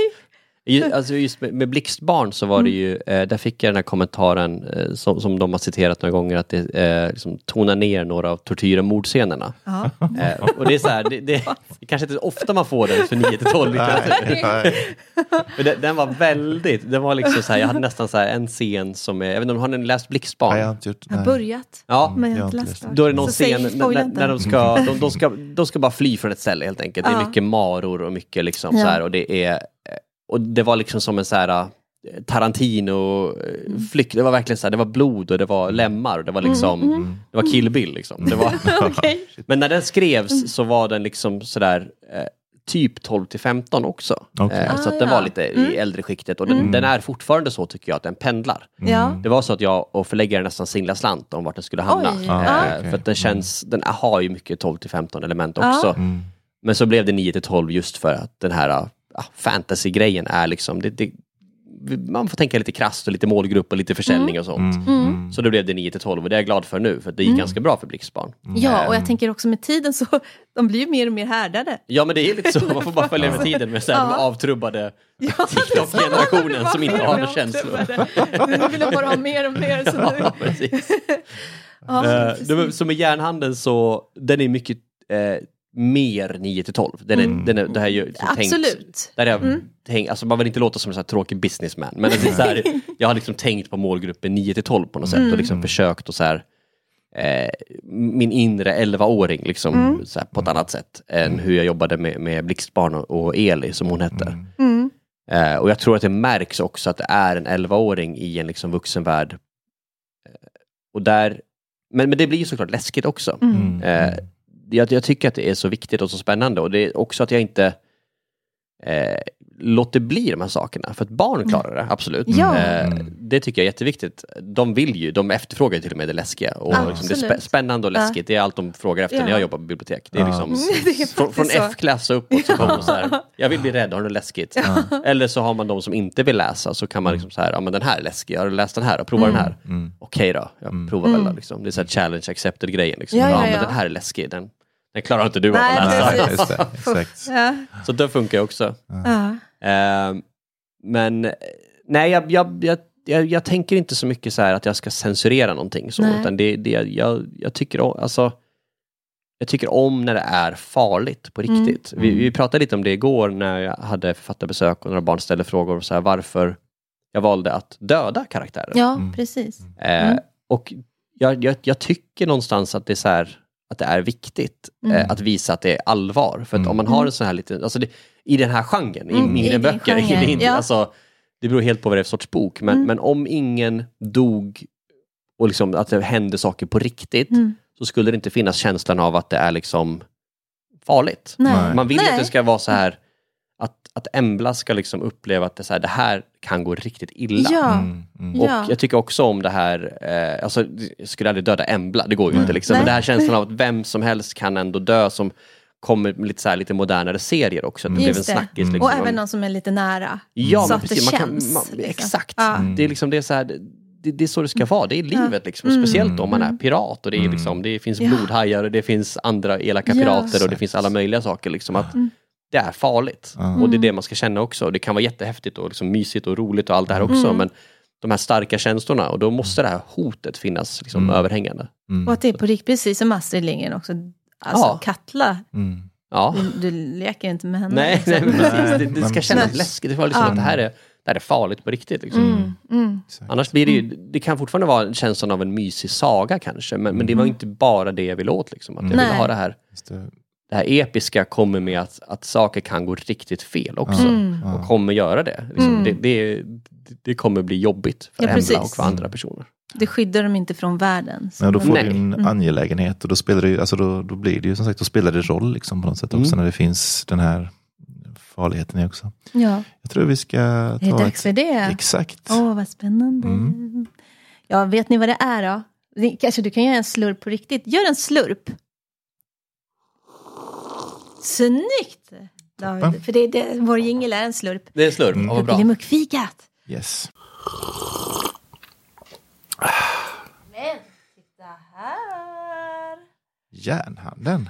S3: Ju- Alltså just med, med Blixtbarn så var det ju, eh, där fick jag den här kommentaren eh, som, som de har citerat några gånger att det eh, liksom tonar ner några av tortyr och mordscenerna.
S1: Ja.
S3: Eh, och det är så här, det, det, det kanske inte är ofta man får den för 9 till 12 litteratur.
S2: Nej, nej.
S3: Men den, den var väldigt, den var liksom så här, jag hade nästan så här en scen som är, jag vet inte har ni läst Blixtbarn?
S2: Nej, jag har inte gjort
S1: Jag har
S2: nej.
S1: börjat,
S3: Ja,
S1: men jag
S2: jag
S1: har inte läst
S2: inte
S1: klart.
S3: då är det någon
S1: Så
S3: scen när, när, de ska, de, de ska, de ska bara fly från ett ställe helt enkelt. Det är
S1: Ja.
S3: mycket maror och mycket liksom
S1: Ja.
S3: så här och det är, och det var liksom som en så här eh, Tarantino-flykt. Det var verkligen så här, det var blod och det var lemmar och det var liksom,
S2: Mm.
S3: det var Kill Bill liksom. Det var,
S1: Okej.
S3: men när den skrevs så var den liksom sådär eh, typ 12 till 15 också.
S2: Okej.
S3: Eh, så
S1: Ah,
S3: att den
S1: ja.
S3: var lite i äldre skiktet och den, den är fortfarande så tycker jag att den pendlar. Det var så att jag och förläggaren nästan singlade slant om vart den skulle hamna.
S1: Oj.
S3: Eh,
S2: Ah, okej.
S3: För att den känns, den har ju mycket 12 till 15 element
S1: Ja.
S3: också.
S2: Mm.
S3: Men så blev det 9 till 12 just för att den här fantasy-grejen är liksom, det, det, man får tänka lite krasst och lite målgrupp och lite försäljning och sånt.
S2: Mm. Mm.
S3: Så då blev det 9 till 12 och det är jag glad för nu för det gick ganska bra för Blixtbarn.
S1: ja, och jag tänker också med tiden så de blir ju mer och mer härdade.
S3: Ja men det är lite så, man får bara följa med tiden med så här,
S1: Ja.
S3: de avtrubbade
S1: Ja,
S3: TikTok-generationen som inte har några känslor.
S1: Nu vill bara ha mer och mer. Så nu,
S3: Ja, precis.
S1: ja,
S3: Eh,
S1: precis.
S3: var- Så med järnhandeln så, den är mycket eh, mer 9 till 12. Den är, den är, det här är ju liksom tänkt,
S1: Absolut.
S3: där är, tänk, alltså man vill inte låta som en sån här tråkig businessman, men det är så här, jag har liksom tänkt på målgruppen 9 till 12 på något sätt och liksom försökt att så här, eh, min inre 11-åring liksom, så här, på ett annat sätt än hur jag jobbade med, med Blixtbarn och, och Eli som hon hette.
S1: Mm.
S3: Eh, och jag tror att det märks också att det är en 11-åring i en liksom vuxenvärld. Eh, och där, men, men det blir ju såklart läskigt också.
S2: Mm.
S3: Eh, jag, jag tycker att det är så viktigt och så spännande och det är också att jag inte eh, låter bli de här sakerna. För att barn klarar det, absolut.
S1: Ja.
S3: Eh, det tycker jag är jätteviktigt. De vill ju, de efterfrågar till och med det läskiga. Och
S1: Ja,
S3: liksom det är spännande och läskigt. Det är allt de frågar efter
S1: Ja.
S3: när jag jobbar på bibliotek. Det är
S2: Ja.
S3: liksom,
S1: Det är
S3: från. F-klass och uppåt så kommer så här, jag vill bli rädd, har du läskigt? Eller så har man de som inte vill läsa, så kan man liksom så här, ja men den här är läskig, har du läst den här och prova den här?
S2: Mm.
S3: Okej då, jag provar väl då. Liksom. Det är så här challenge accepted grejen. Liksom.
S1: Ja,
S3: Ja,
S1: ja,
S3: men den här är läskig, den, den klarar inte du
S1: Nej,
S3: av att läsa.
S2: Det.
S1: Ja.
S3: Så det funkar ju också.
S1: Ja.
S3: Eh, men eh, nej, jag, jag, jag, jag, jag tänker inte så mycket så här att jag ska censurera någonting. Så,
S1: Nej.
S3: utan det, det, jag, jag, tycker om, alltså, jag tycker om när det är farligt på
S1: Mm.
S3: riktigt. Vi, vi pratade lite om det igår när jag hade författarbesök och några barn ställde frågor om så här, varför jag valde att döda karaktärer.
S1: ja, precis.
S3: Eh, Och jag, jag, jag tycker någonstans att det är så här, att det är viktigt eh, att visa att det är allvar. För att om man har en sån här liten, alltså det, i den här genren,
S1: Mm,
S3: i
S1: i
S3: mindre
S1: din
S3: böcker,
S1: genre,
S3: det, är inte,
S1: ja.
S3: alltså, det beror helt på vad det är för sorts bok, men, men om ingen dog och liksom att det hände saker på riktigt,
S1: Mm.
S3: så skulle det inte finnas känslan av att det är liksom farligt.
S1: Nej.
S3: Man vill
S1: Nej.
S3: att det ska vara så här, att, att Embla ska liksom uppleva att det, är så här, det här kan gå riktigt illa.
S1: Ja.
S2: Mm. Mm.
S3: Och
S1: Ja.
S3: jag tycker också om det här, eh, alltså jag skulle aldrig döda Embla, det går ju inte liksom. Men det här känslan av att vem som helst kan ändå dö som kommer med lite, så här, lite modernare serier också. Att det blev en
S1: det.
S3: snackis. Liksom.
S1: Och även någon som är lite nära.
S3: ja,
S1: så att det
S3: precis, man kan,
S1: känns,
S3: man,
S1: liksom.
S3: Exakt.
S1: Ja.
S3: Det är liksom det är så här, det, det är så det ska vara, det är livet liksom.
S1: Mm.
S3: Speciellt om man är pirat och det, är liksom, det finns
S1: Ja.
S3: blodhajar och det finns andra elaka
S1: Ja.
S3: pirater och det finns alla möjliga saker. Liksom, att
S1: Mm.
S3: Det är farligt.
S2: Ja.
S3: Och det är det man ska känna också. Det kan vara jättehäftigt och liksom mysigt och roligt och allt det här också.
S1: Mm.
S3: Men de här starka känslorna och då måste det här hotet finnas liksom,
S2: Mm.
S3: överhängande.
S2: Mm.
S1: Och att det är på riktigt, precis som Astrid Lindgren också. Alltså
S3: Ja.
S1: Katla,
S2: Mm.
S3: Ja.
S1: du, du leker inte med henne.
S3: Nej,
S1: liksom.
S3: nej, precis. Det, det ska kännas
S1: Nej.
S3: läskigt. Det, var liksom
S1: Ja.
S3: att det, här är, det här är farligt på riktigt. Liksom.
S1: Mm, mm.
S3: Annars blir det ju, det kan fortfarande vara känslan av en mysig saga kanske, men, men det var inte bara det jag ville åt. Liksom. Att jag ville
S1: Nej.
S3: ha det här,
S2: Just det.
S3: Det här episka kommer med att, att saker kan gå riktigt fel också.
S1: Mm.
S3: Och kommer göra det. Liksom.
S1: Mm.
S3: Det, det. Det kommer bli jobbigt för
S1: Ja,
S3: Embla och för andra personer.
S1: Det skyddar dem inte från världen. Så
S2: Men då får
S3: Nej.
S2: du en
S1: Mm.
S2: angelägenhet och då spelar det ju, alltså då, då blir det ju som sagt, då spelar det roll liksom på något sätt också
S3: Mm.
S2: när det finns den här farligheten i också.
S1: Ja,
S2: Jag tror vi ska
S1: är det
S2: ta
S1: dags
S2: ett,
S1: för det?
S2: exakt.
S1: Åh, vad spännande.
S2: Mm.
S1: Ja, vet ni vad det är då? Kanske du kan göra en slurp på riktigt. Gör en slurp. Snyggt! David. För det, det, vår jingel är en slurp.
S3: Det är slurp,
S2: Mm.
S3: vad bra.
S1: Kuckelimuckfikat.
S2: Yes.
S1: Men titta här.
S2: Järnhandeln.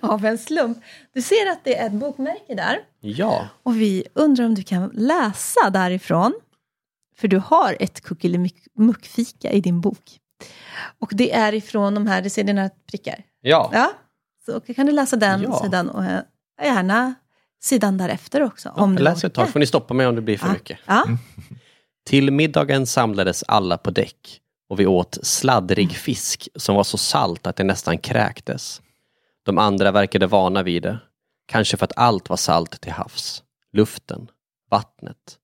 S1: Av en slump. Du ser att det är ett bokmärke där.
S3: Ja,
S1: Och vi undrar om du kan läsa därifrån. För du har ett kuckelimuckfika i din bok. Och det är ifrån de här, du ser dina prickar.
S3: ja.
S1: Ja, så kan du läsa den
S3: Ja.
S1: sidan och eh, gärna sidan därefter också. om
S3: jag läser ett tag, får ni stoppa mig om det blir för
S1: Ja.
S3: mycket.
S1: Ja.
S3: Till middagen samlades alla på däck och vi åt sladdrig fisk som var så salt att det nästan kräktes. De andra verkade vana vid det. Kanske för att allt var salt till havs. Luften, vattnet.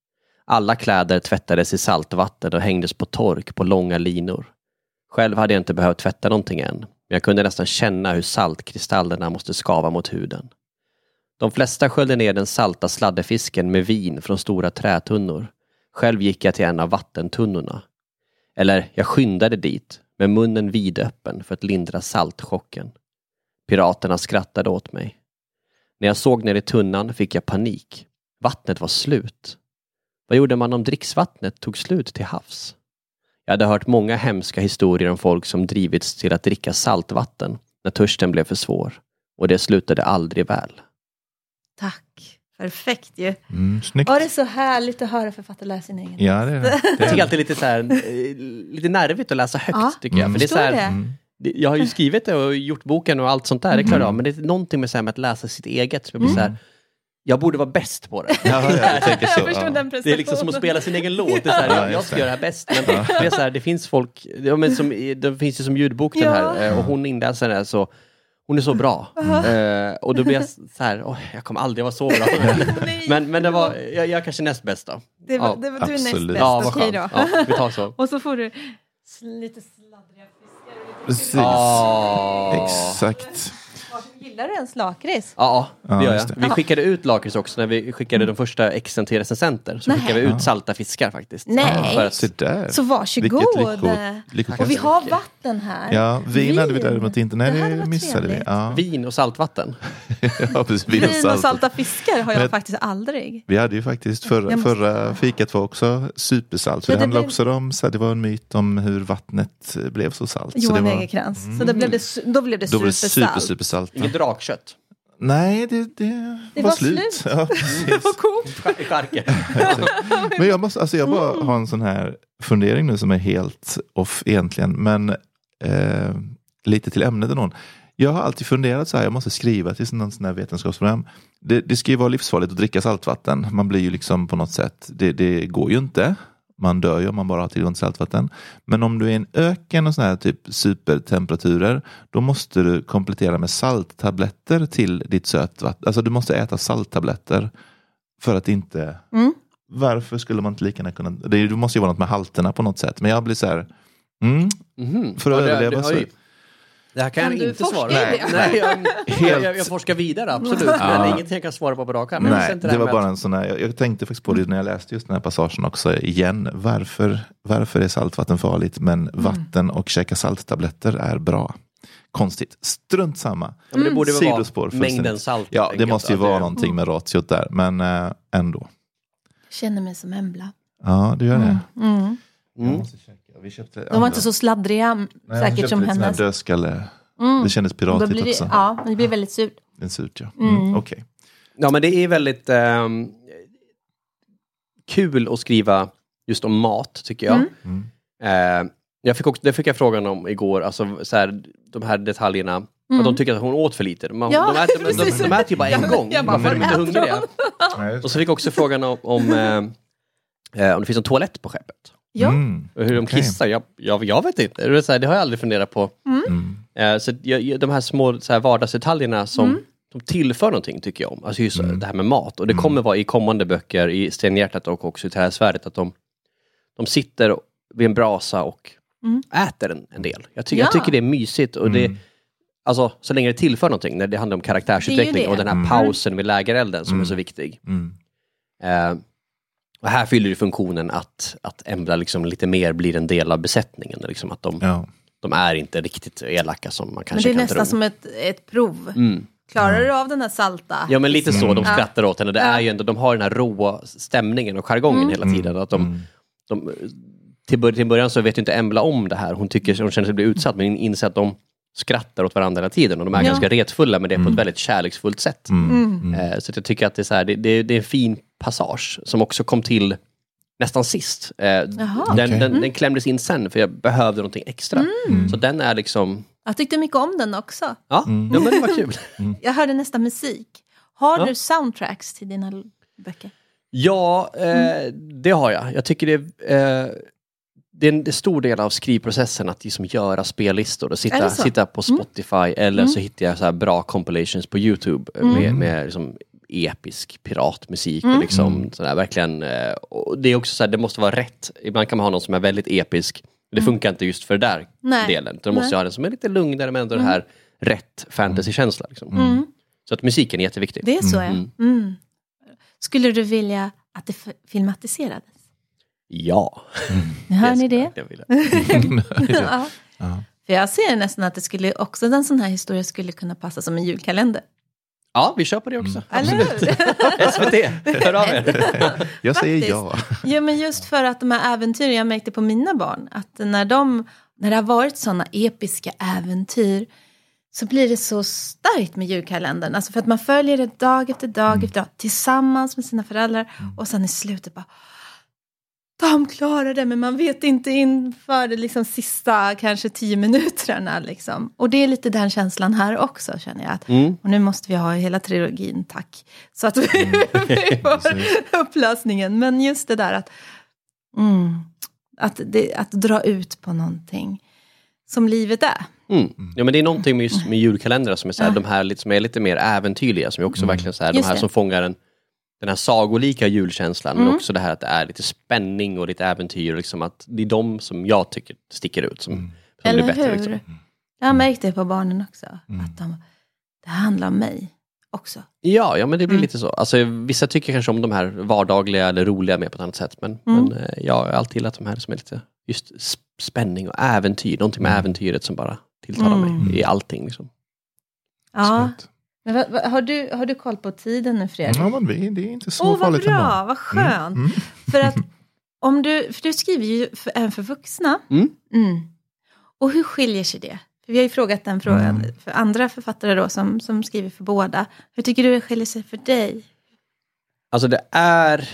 S3: Alla kläder tvättades i saltvatten och hängdes på tork på långa linor. Själv hade jag inte behövt tvätta någonting än, men jag kunde nästan känna hur saltkristallerna måste skava mot huden. De flesta sköljde ner den salta sladdefisken med vin från stora trätunnor. Själv gick jag till en av vattentunnorna. Eller, jag skyndade dit, med munnen vidöppen för att lindra saltchocken. Piraterna skrattade åt mig. När jag såg ner i tunnan fick jag panik. Vattnet var slut. Vad gjorde man om dricksvattnet tog slut till havs? Jag hade hört många hemska historier om folk som drivits till att dricka saltvatten när törsten blev för svår. Och det slutade aldrig väl.
S1: Tack. Perfekt ju.
S2: Mm, snyggt.
S1: Var det så härligt att höra författare läsa sin egen
S2: Ja, det är det.
S3: Jag tycker alltid lite, så här, eh, lite nervigt att läsa högt,
S1: Ja,
S3: tycker jag. För det är så här,
S1: det.
S2: Mm.
S3: jag har ju skrivit det och gjort boken och allt sånt där, det klarar jag av. Men det är någonting med, så här, med att läsa sitt eget som jag blir så här, jag borde vara bäst på det.
S2: Ja, ja, jag tänker så.
S1: Jag
S2: ja.
S1: den
S3: Det är liksom som att spela sin egen låt. Det är så här,
S2: Ja,
S3: jag, ska
S2: det.
S3: göra det här bäst. Men det, är så här, det finns folk, ja, men som, det finns ju som ljudbok den
S1: Ja.
S3: här eh, och hon inläsaren är så, hon är så bra. Eh, och då blir jag så här, åh, jag kommer aldrig vara så bra. Men, men det var, jag, jag är kanske näst bäst då.
S1: Det var,
S3: Ja,
S1: det var, du är näst
S2: absolut.
S1: bäst,
S3: Ja,
S1: okej då.
S3: Ja, vi tar så.
S1: Och så får du lite sladdriga fiskar.
S2: Precis.
S3: Ja.
S2: Exakt.
S1: Gillar du ens lakrits?
S3: Ja, det gör jag.
S2: det.
S3: Vi skickade ut lakrits också när vi skickade de första exen till recensenter. Så
S1: Nej.
S3: skickade vi ut salta fiskar faktiskt.
S1: Nej.
S3: För att,
S2: Se där.
S1: Så varsågod.
S2: Vilket lycko- lyckokast.
S1: och vi har vatten här.
S2: Ja, vin hade vi däremot inte. Nej,
S1: Det hade
S2: det
S1: varit
S2: missade vi.
S1: trevligt.
S2: Ja.
S3: vin och saltvatten.
S2: ja, precis. Vin och
S1: Vin och
S2: salt.
S1: salta fiskar har jag
S2: Men-
S1: faktiskt aldrig.
S2: Vi hade ju faktiskt förra,
S1: Jag måste-
S2: förra fikat var också supersalt. Så
S1: Ja,
S2: det
S1: det
S2: handlar
S1: blev-
S2: också om, så här, det var en myt om hur vattnet blev så salt. så
S1: Johan
S2: det var,
S1: Egerkrans. Så då blev det, su- då blev det
S2: då blev det
S1: supersalt.
S2: super, supersalt.
S3: Inget drakkött.
S2: Nej, det, det,
S1: Det
S2: var,
S1: var
S2: slut.
S1: slut.
S2: Ja, precis.
S1: Vad coolt.
S2: Men jag, måste, alltså jag
S1: Mm.
S2: bara har en sån här fundering nu som är helt off egentligen. Men eh, lite till ämnet ändå. Jag har alltid funderat så här, jag måste skriva till någon sån här vetenskapsprogram. Det, det ska ju vara livsfarligt att dricka saltvatten. Man blir ju liksom på något sätt, det, det går ju inte. Man dör ju om man bara har tillgång till saltvatten. Men om du är i en öken och såna här typ supertemperaturer, då måste du komplettera med salttabletter till ditt sötvatten. Alltså du måste äta salttabletter för att inte
S1: Mm.
S2: varför skulle man inte lika gärna kunna... Det, det måste ju vara något med halterna på något sätt. Men jag blir så här... Mm,
S3: Mhm.
S2: För att
S3: Ja, det-
S2: överleva
S3: det-
S2: så-
S3: oj. Det här kan,
S1: Kan
S3: jag inte svara
S1: i
S3: Nej, jag,
S2: Helt-
S3: jag, jag forskar vidare, absolut.
S2: Ja.
S3: Men ingenting jag kan svara på på rak arm. Men
S2: nej,
S3: sen till
S2: det
S3: här
S2: var
S3: med
S2: bara
S3: att-
S2: en sån här... Jag, jag tänkte faktiskt på det när jag läste just den här passagen också igen. Varför, varför är saltvatten farligt men
S3: Mm.
S2: vatten och käka salttabletter är bra? Konstigt. Strunt samma.
S3: Ja, det borde väl
S2: Sidospår
S3: vara mängden salt.
S2: Ja, det måste ju vara
S3: det-
S2: någonting med ratiot där. Men äh, ändå.
S1: Känner mig som Embla.
S2: Ja, du gör det.
S1: Mm.
S3: Mm.
S2: Vi köpte
S1: De var inte så sladdriga säkert som hennes.
S2: Dödskalle.
S1: Mm.
S2: Det kändes piratigt
S1: blir det,
S2: också.
S1: ja, men det blir väldigt surt.
S2: Det är surt ja. Mm.
S1: Mm.
S2: Okej.
S3: Ja, men det är väldigt ehm, kul att skriva just om mat tycker jag.
S1: Mm.
S3: Eh, jag fick också, det fick jag frågan om igår, alltså så här, de här detaljerna. Att de tycker att hon åt för lite. Man,
S1: Mm. Ja,
S3: de, äter, de, de, de äter ju bara en gång.
S1: jag bara,
S3: Varför är inte hungriga?
S2: Nej,
S3: Och så fick jag också frågan om, om, eh, eh, om det finns en toalett på skeppet.
S1: Ja.
S2: Mm.
S3: Och hur de
S2: Okej.
S3: kissar, jag, jag, jag vet inte. Det, är så här, det har jag aldrig funderat på.
S2: Mm.
S3: Eh, så jag, de här små så här, vardagsdetaljerna som
S1: Mm.
S3: de tillför någonting tycker jag om. Alltså just
S2: Mm.
S3: det här med mat. Och det kommer vara i kommande böcker, i Stenhjärtat och också i Träsvärdet, att de, de sitter vid en brasa och
S1: Mm.
S3: äter en, en del. Jag, ty-
S1: Ja.
S3: jag tycker det är mysigt och det,
S2: Mm.
S3: alltså så länge det tillför någonting, när det handlar om karaktärsutveckling och den här
S2: Mm.
S3: pausen vid lägerelden som
S2: Mm.
S3: är så viktig.
S2: Mm.
S3: Och här fyller det funktionen att, att Embla liksom lite mer blir en del av besättningen. Liksom att de,
S2: Ja.
S3: de är inte riktigt elaka som man
S1: Men
S3: kanske
S1: det är
S3: kan
S1: nästan
S3: tro.
S1: som ett, ett prov.
S3: Mm.
S1: Klarar du av den här salta?
S3: Ja men lite så, de
S1: Ja.
S3: skrattar åt henne. Det är ju ändå, de har den här råa stämningen och jargongen
S1: Mm.
S3: hela tiden. Att de,
S2: Mm.
S3: de, till början så vet ju inte Embla om det här. Hon, tycker, hon känner sig bli utsatt men inser att de skrattar åt varandra hela tiden. Och de är
S1: Ja.
S3: ganska retfulla men det är på ett väldigt kärleksfullt sätt.
S2: Mm.
S1: Mm.
S2: Mm.
S3: Eh, så att jag tycker att det är, så här, det, det, det är en fin passage som också kom till nästan sist. Eh, den,
S2: Okej.
S3: den, den klämdes in sen för jag behövde någonting extra.
S2: Mm.
S3: Så den är liksom,
S1: Jag tyckte mycket om den också.
S3: ja,
S2: Mm.
S3: ja men det var kul.
S1: Jag hörde nästan musik. Har
S3: Ja.
S1: du soundtracks till dina böcker?
S3: Ja, eh, det har jag. Jag tycker det, eh, det är en stor del av skrivprocessen att liksom göra spellistor och sitta, sitta på Spotify eller
S1: Mm.
S3: så hittar jag så bra compilations på Youtube eh, med, med liksom episk piratmusik och
S1: Mm.
S3: liksom sådär verkligen. eh, Och det är också så det måste vara rätt. Ibland kan man ha någon som är väldigt episk. Det funkar inte just för det där
S1: Nej.
S3: delen. Då måste
S1: Nej.
S3: jag ha den som är lite lugnare men ändå den här rätt fantasykänsla. Liksom.
S1: Mm.
S3: Så att musiken är jätteviktig.
S1: Det är så
S3: Mm.
S1: ja. Mm. Skulle du vilja att det filmatiserades?
S3: Ja.
S1: Nu hör ni det?
S3: jag
S1: ja.
S2: Ja.
S1: För jag ser nästan att det skulle, också en sån här historia skulle kunna passa som en julkalender.
S3: Ja, vi kör på det också.
S1: Eller hur?
S3: SVT, hör av er.
S2: Jag säger ja.
S1: Ja, men just för att de här äventyren, jag märkte på mina barn, att när, de, när det har varit sådana episka äventyr så blir det så starkt med julkalendern. Alltså för att man följer det dag efter dag efter dag tillsammans med sina föräldrar och sen i slutet bara de klarar det, men man vet inte inför det liksom sista kanske tio minuterna. Liksom. Och det är lite den känslan här också, känner jag. Att,
S3: Mm.
S1: Och nu måste vi ha hela trilogin, tack. Så att vi, vi får upplösningen. Men just det där att, mm, att, det, att dra ut på någonting som livet är.
S3: Mm. Ja, men det är någonting med, just, med julkalendrar som är, så här,
S1: Ja.
S3: de här lite, som är lite mer äventyrliga, som är också verkligen så här, de här
S1: det.
S3: som fångar en, den här sagolika julkänslan,
S1: Mm.
S3: men också det här att det är lite spänning och lite äventyr. Och liksom att det är de som jag tycker sticker ut. Som, som
S1: Eller
S3: blir bättre.
S1: hur?
S3: Liksom.
S1: Jag har märkt det på barnen också. Att de, det handlar om mig också.
S3: Ja, ja, men det blir
S1: Mm.
S3: lite så. Alltså, vissa tycker kanske om de här vardagliga eller roliga mer på ett annat sätt. Men,
S1: Mm.
S3: men eh, jag har alltid gillat de här som är lite just sp- spänning och äventyr. Någonting med äventyret som bara tilltalar
S1: Mm.
S3: mig i allting. Liksom.
S1: Ja.
S2: Snyggt.
S1: Men vad, vad, har, du, har du koll på tiden nu Fredrik?
S2: Ja, men det är inte så
S1: Åh, vad
S2: farligt
S1: bra,
S2: ändå.
S1: vad skönt.
S2: Mm.
S1: För att om du, för du skriver ju för, även för vuxna.
S3: Mm.
S1: Mm. Och hur skiljer sig det? För vi har ju frågat den frågan
S2: Mm.
S1: för andra författare då som, som skriver för båda. Hur tycker du det skiljer sig för dig?
S3: Alltså det är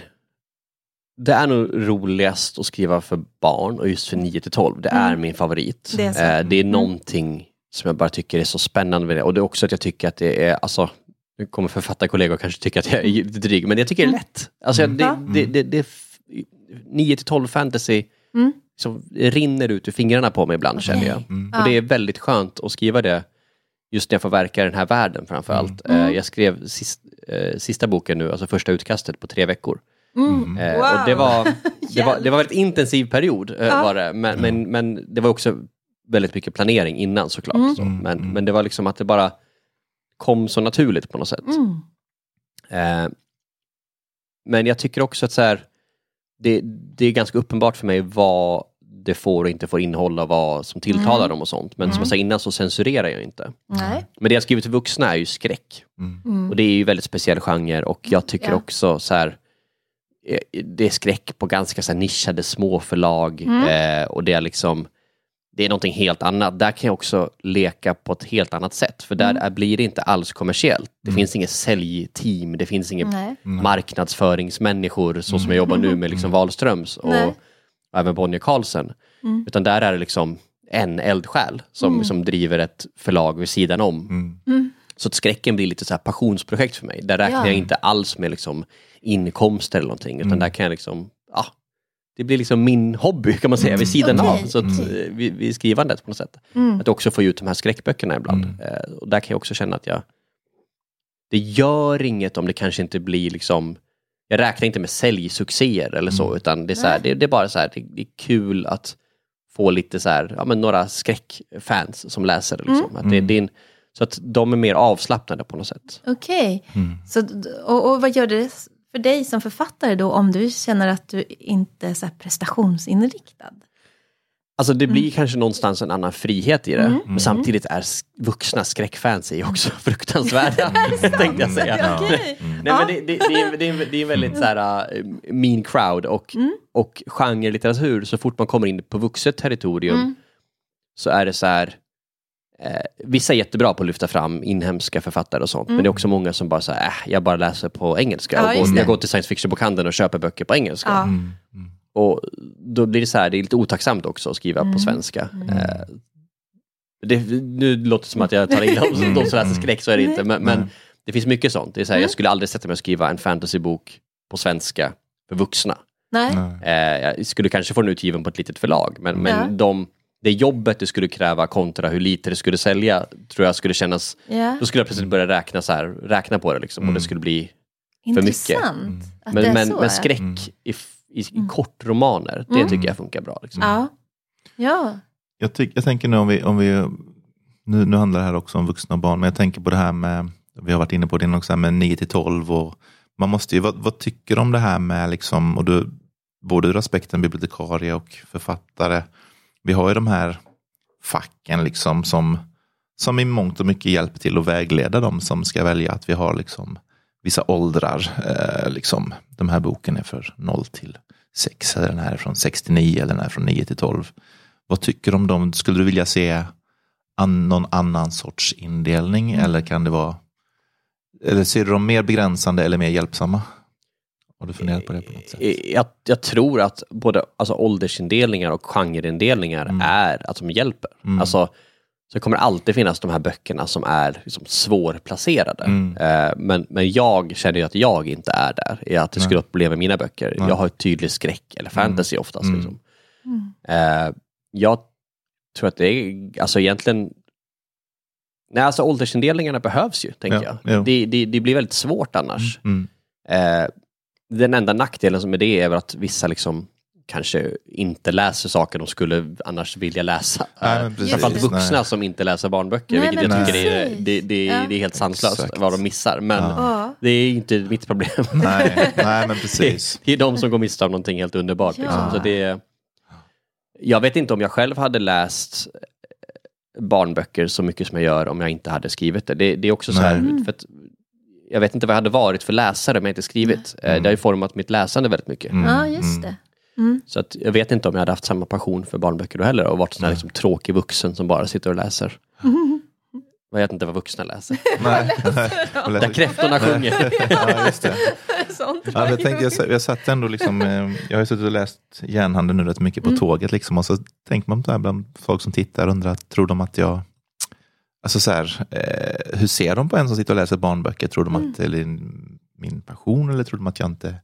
S3: det är nog roligast att skriva för barn och just för 9 till 12. Det är
S1: Mm.
S3: min favorit.
S1: Det är så.
S3: Eh, det är någonting som jag bara tycker är så spännande med det. Och det är också att jag tycker att det är, alltså, nu kommer författarkollegor kanske tycka att jag är lite dryg, men jag tycker det är lätt. Alltså,
S1: Mm.
S3: det, det, det, det, är f- 9 till 12 fantasy
S1: Mm.
S3: som rinner ut ur fingrarna på mig ibland känner jag.
S2: Mm.
S3: Och det är väldigt skönt att skriva det just när jag får verka i den här världen framför allt.
S1: Mm.
S3: Eh, jag skrev sist, eh, sista boken nu, alltså första utkastet på tre veckor.
S1: Mm.
S3: Eh,
S1: Wow.
S3: och det, var, det, var, det var en väldigt intensiv period, eh,
S1: Ja.
S3: var det. Men, men, men det var också väldigt mycket planering innan såklart.
S1: Mm.
S3: Så.
S2: Mm,
S3: Men,
S2: mm.
S3: men det var liksom att det bara kom så naturligt på något sätt.
S1: Mm.
S3: Eh, men jag tycker också att så här, det, det är ganska uppenbart för mig vad det får och inte får innehålla, vad som tilltalar
S1: Mm.
S3: dem och sånt. Men som jag sa innan så censurerar jag inte.
S1: Nej.
S3: Men det jag skrivit till vuxna är ju skräck.
S2: Mm.
S1: Mm.
S3: Och det är ju väldigt speciell genre och jag tycker
S1: Ja.
S3: också så här eh, det är skräck på ganska så här nischade små förlag
S1: Mm.
S3: eh, och det är liksom det är någonting helt annat. Där kan jag också leka på ett helt annat sätt. För där är, blir det inte alls kommersiellt. Det finns inget säljteam, det finns inget
S1: Nej.
S3: marknadsföringsmänniskor så som jag jobbar nu med liksom Wahlströms och, och även Bonnier Carlsen. Utan där är det liksom en eldsjäl som, som driver ett förlag vid sidan om.
S2: Mm.
S3: Så att skräcken blir lite så här passionsprojekt för mig. Där räknar
S1: Ja.
S3: jag inte alls med liksom inkomster eller någonting. Utan där kan jag liksom, det blir liksom min hobby kan man säga vid sidan
S1: Okej,
S3: av. Så att, eh, vid, vid skrivandet på något sätt. Att också få ut de här skräckböckerna ibland. Eh, och där kan jag också känna att jag, det gör inget om det kanske inte blir liksom, jag räknar inte med säljsuccéer eller så, utan det är, så här, det, det är bara så här, det, det är kul att få lite så här, ja men några skräckfans som läser det. Liksom. Att det, det är en, så att de är mer avslappnade på något sätt.
S1: Okej. Så, d- och, och vad gör det för dig som författare då om du känner att du inte är så här prestationsinriktad?
S3: Alltså det blir kanske någonstans en annan frihet i det. Men samtidigt är vuxna skräckfans är också fruktansvärda. tänkte jag säga.
S2: Ja.
S1: Okej.
S3: Nej, men det, det, det, är, det, är, det är en väldigt så här, uh, mean crowd och, och genrelitteratur, så fort man kommer in på vuxet territorium så är det så här eh, Vissa är jättebra på att lyfta fram inhemska författare och sånt, men det är också många som bara säger äh, jag bara läser på engelska.
S1: Ja,
S3: och går, jag går till science fiction-bokhandeln och köper böcker på engelska.
S1: Ja.
S2: Mm.
S3: Och då blir det så här, det är lite otacksamt också att skriva på svenska. Eh, det, nu låter det som att jag tar illa om de som läser skräck, så är det inte. Men, men det finns mycket sånt. Det är så här, Jag skulle aldrig sätta mig och skriva en fantasybok på svenska för vuxna.
S1: Nej.
S3: Eh, jag skulle kanske få den utgiven på ett litet förlag, men, men
S1: Ja.
S3: de, det jobbet det skulle kräva kontra hur lite det skulle sälja, tror jag skulle kännas...
S1: Ja.
S3: Då skulle jag plötsligt börja räkna, så här, räkna på det liksom, och det skulle bli för mycket.
S1: Det
S3: Men, men.
S1: Mm.
S3: men skräck i, f- i, i kortromaner, det tycker jag funkar bra. Liksom.
S1: Ja. Ja.
S2: Jag, tyck, jag tänker nu om vi, om vi nu, nu handlar det här också om vuxna och barn, men jag tänker på det här med, vi har varit inne på det också, här med 9 till 12 och man måste ju, vad, vad tycker du om det här med liksom, och du, både ur aspekten bibliotekarie och författare, vi har ju de här facken liksom som, som i mångt och mycket hjälper till att vägleda dem som ska välja att vi har liksom vissa åldrar. Eh, liksom, den här boken är för 0 till 6, eller den här är från 69 eller den här är från 9 till 12. Vad tycker du om dem? Skulle du vilja se an, någon annan sorts indelning eller kan det vara eller ser du dem mer begränsande eller mer hjälpsamma? Har du funderat på det på något sätt?
S3: Eh, Jag, jag tror att både alltså, åldersindelningar och genreindelningar
S2: Mm.
S3: är att de hjälper. Alltså, så det kommer alltid finnas de här böckerna som är liksom svårplacerade.
S2: Mm.
S3: Eh, men, men jag känner ju att jag inte är där, i att det skulle uppleva med mina böcker. Jag har ett tydligt skräck eller fantasy oftast.
S2: Mm.
S3: Liksom. Eh, jag tror att det är, alltså egentligen Nej, alltså åldersindelningarna behövs ju, tänker
S2: Ja,
S3: jag.
S2: jo.
S3: Det, det, det blir väldigt svårt annars.
S2: Mm.
S3: Eh, den enda nackdelen som är det är väl att vissa liksom kanske inte läser saker de skulle annars vilja läsa.
S2: Nej, men precis.
S3: Framförallt vuxna
S2: Nej.
S3: som inte läser barnböcker,
S1: Nej,
S3: vilket jag tycker är, det, det,
S1: Ja.
S3: det är helt sanslöst
S2: Exakt.
S3: vad de missar. Men
S1: Ja.
S3: det är inte mitt problem.
S2: Nej, nej, men precis.
S3: Det är de som går miste om någonting helt underbart.
S1: Ja.
S3: Liksom. Så det, jag vet inte om jag själv hade läst barnböcker så mycket som jag gör om jag inte hade skrivit det. Det, det är också så här, för att, jag vet inte vad jag hade varit för läsare om jag inte skrivit. Eh, Det har ju format mitt läsande väldigt mycket.
S2: Mm.
S1: ja, just det.
S3: Så att jag vet inte om jag hade haft samma passion för barnböcker då heller och varit sån här liksom tråkig vuxen som bara sitter och läser. Jag vet inte vad vuxna läser.
S2: Nej.
S3: Där kräftorna sjunger.
S2: Ja, just det.
S1: Sånt
S2: Ja, jag, tänkte, jag, sa- jag satt ändå liksom, eh, jag har ju suttit och läst Järnhandeln nu rätt mycket på tåget liksom, och så tänker man på det här bland folk som tittar och undrar, tror de att jag Alltså så här, eh, hur ser de på en som sitter och läser barnböcker? Tror de att det är min passion eller tror de att jag inte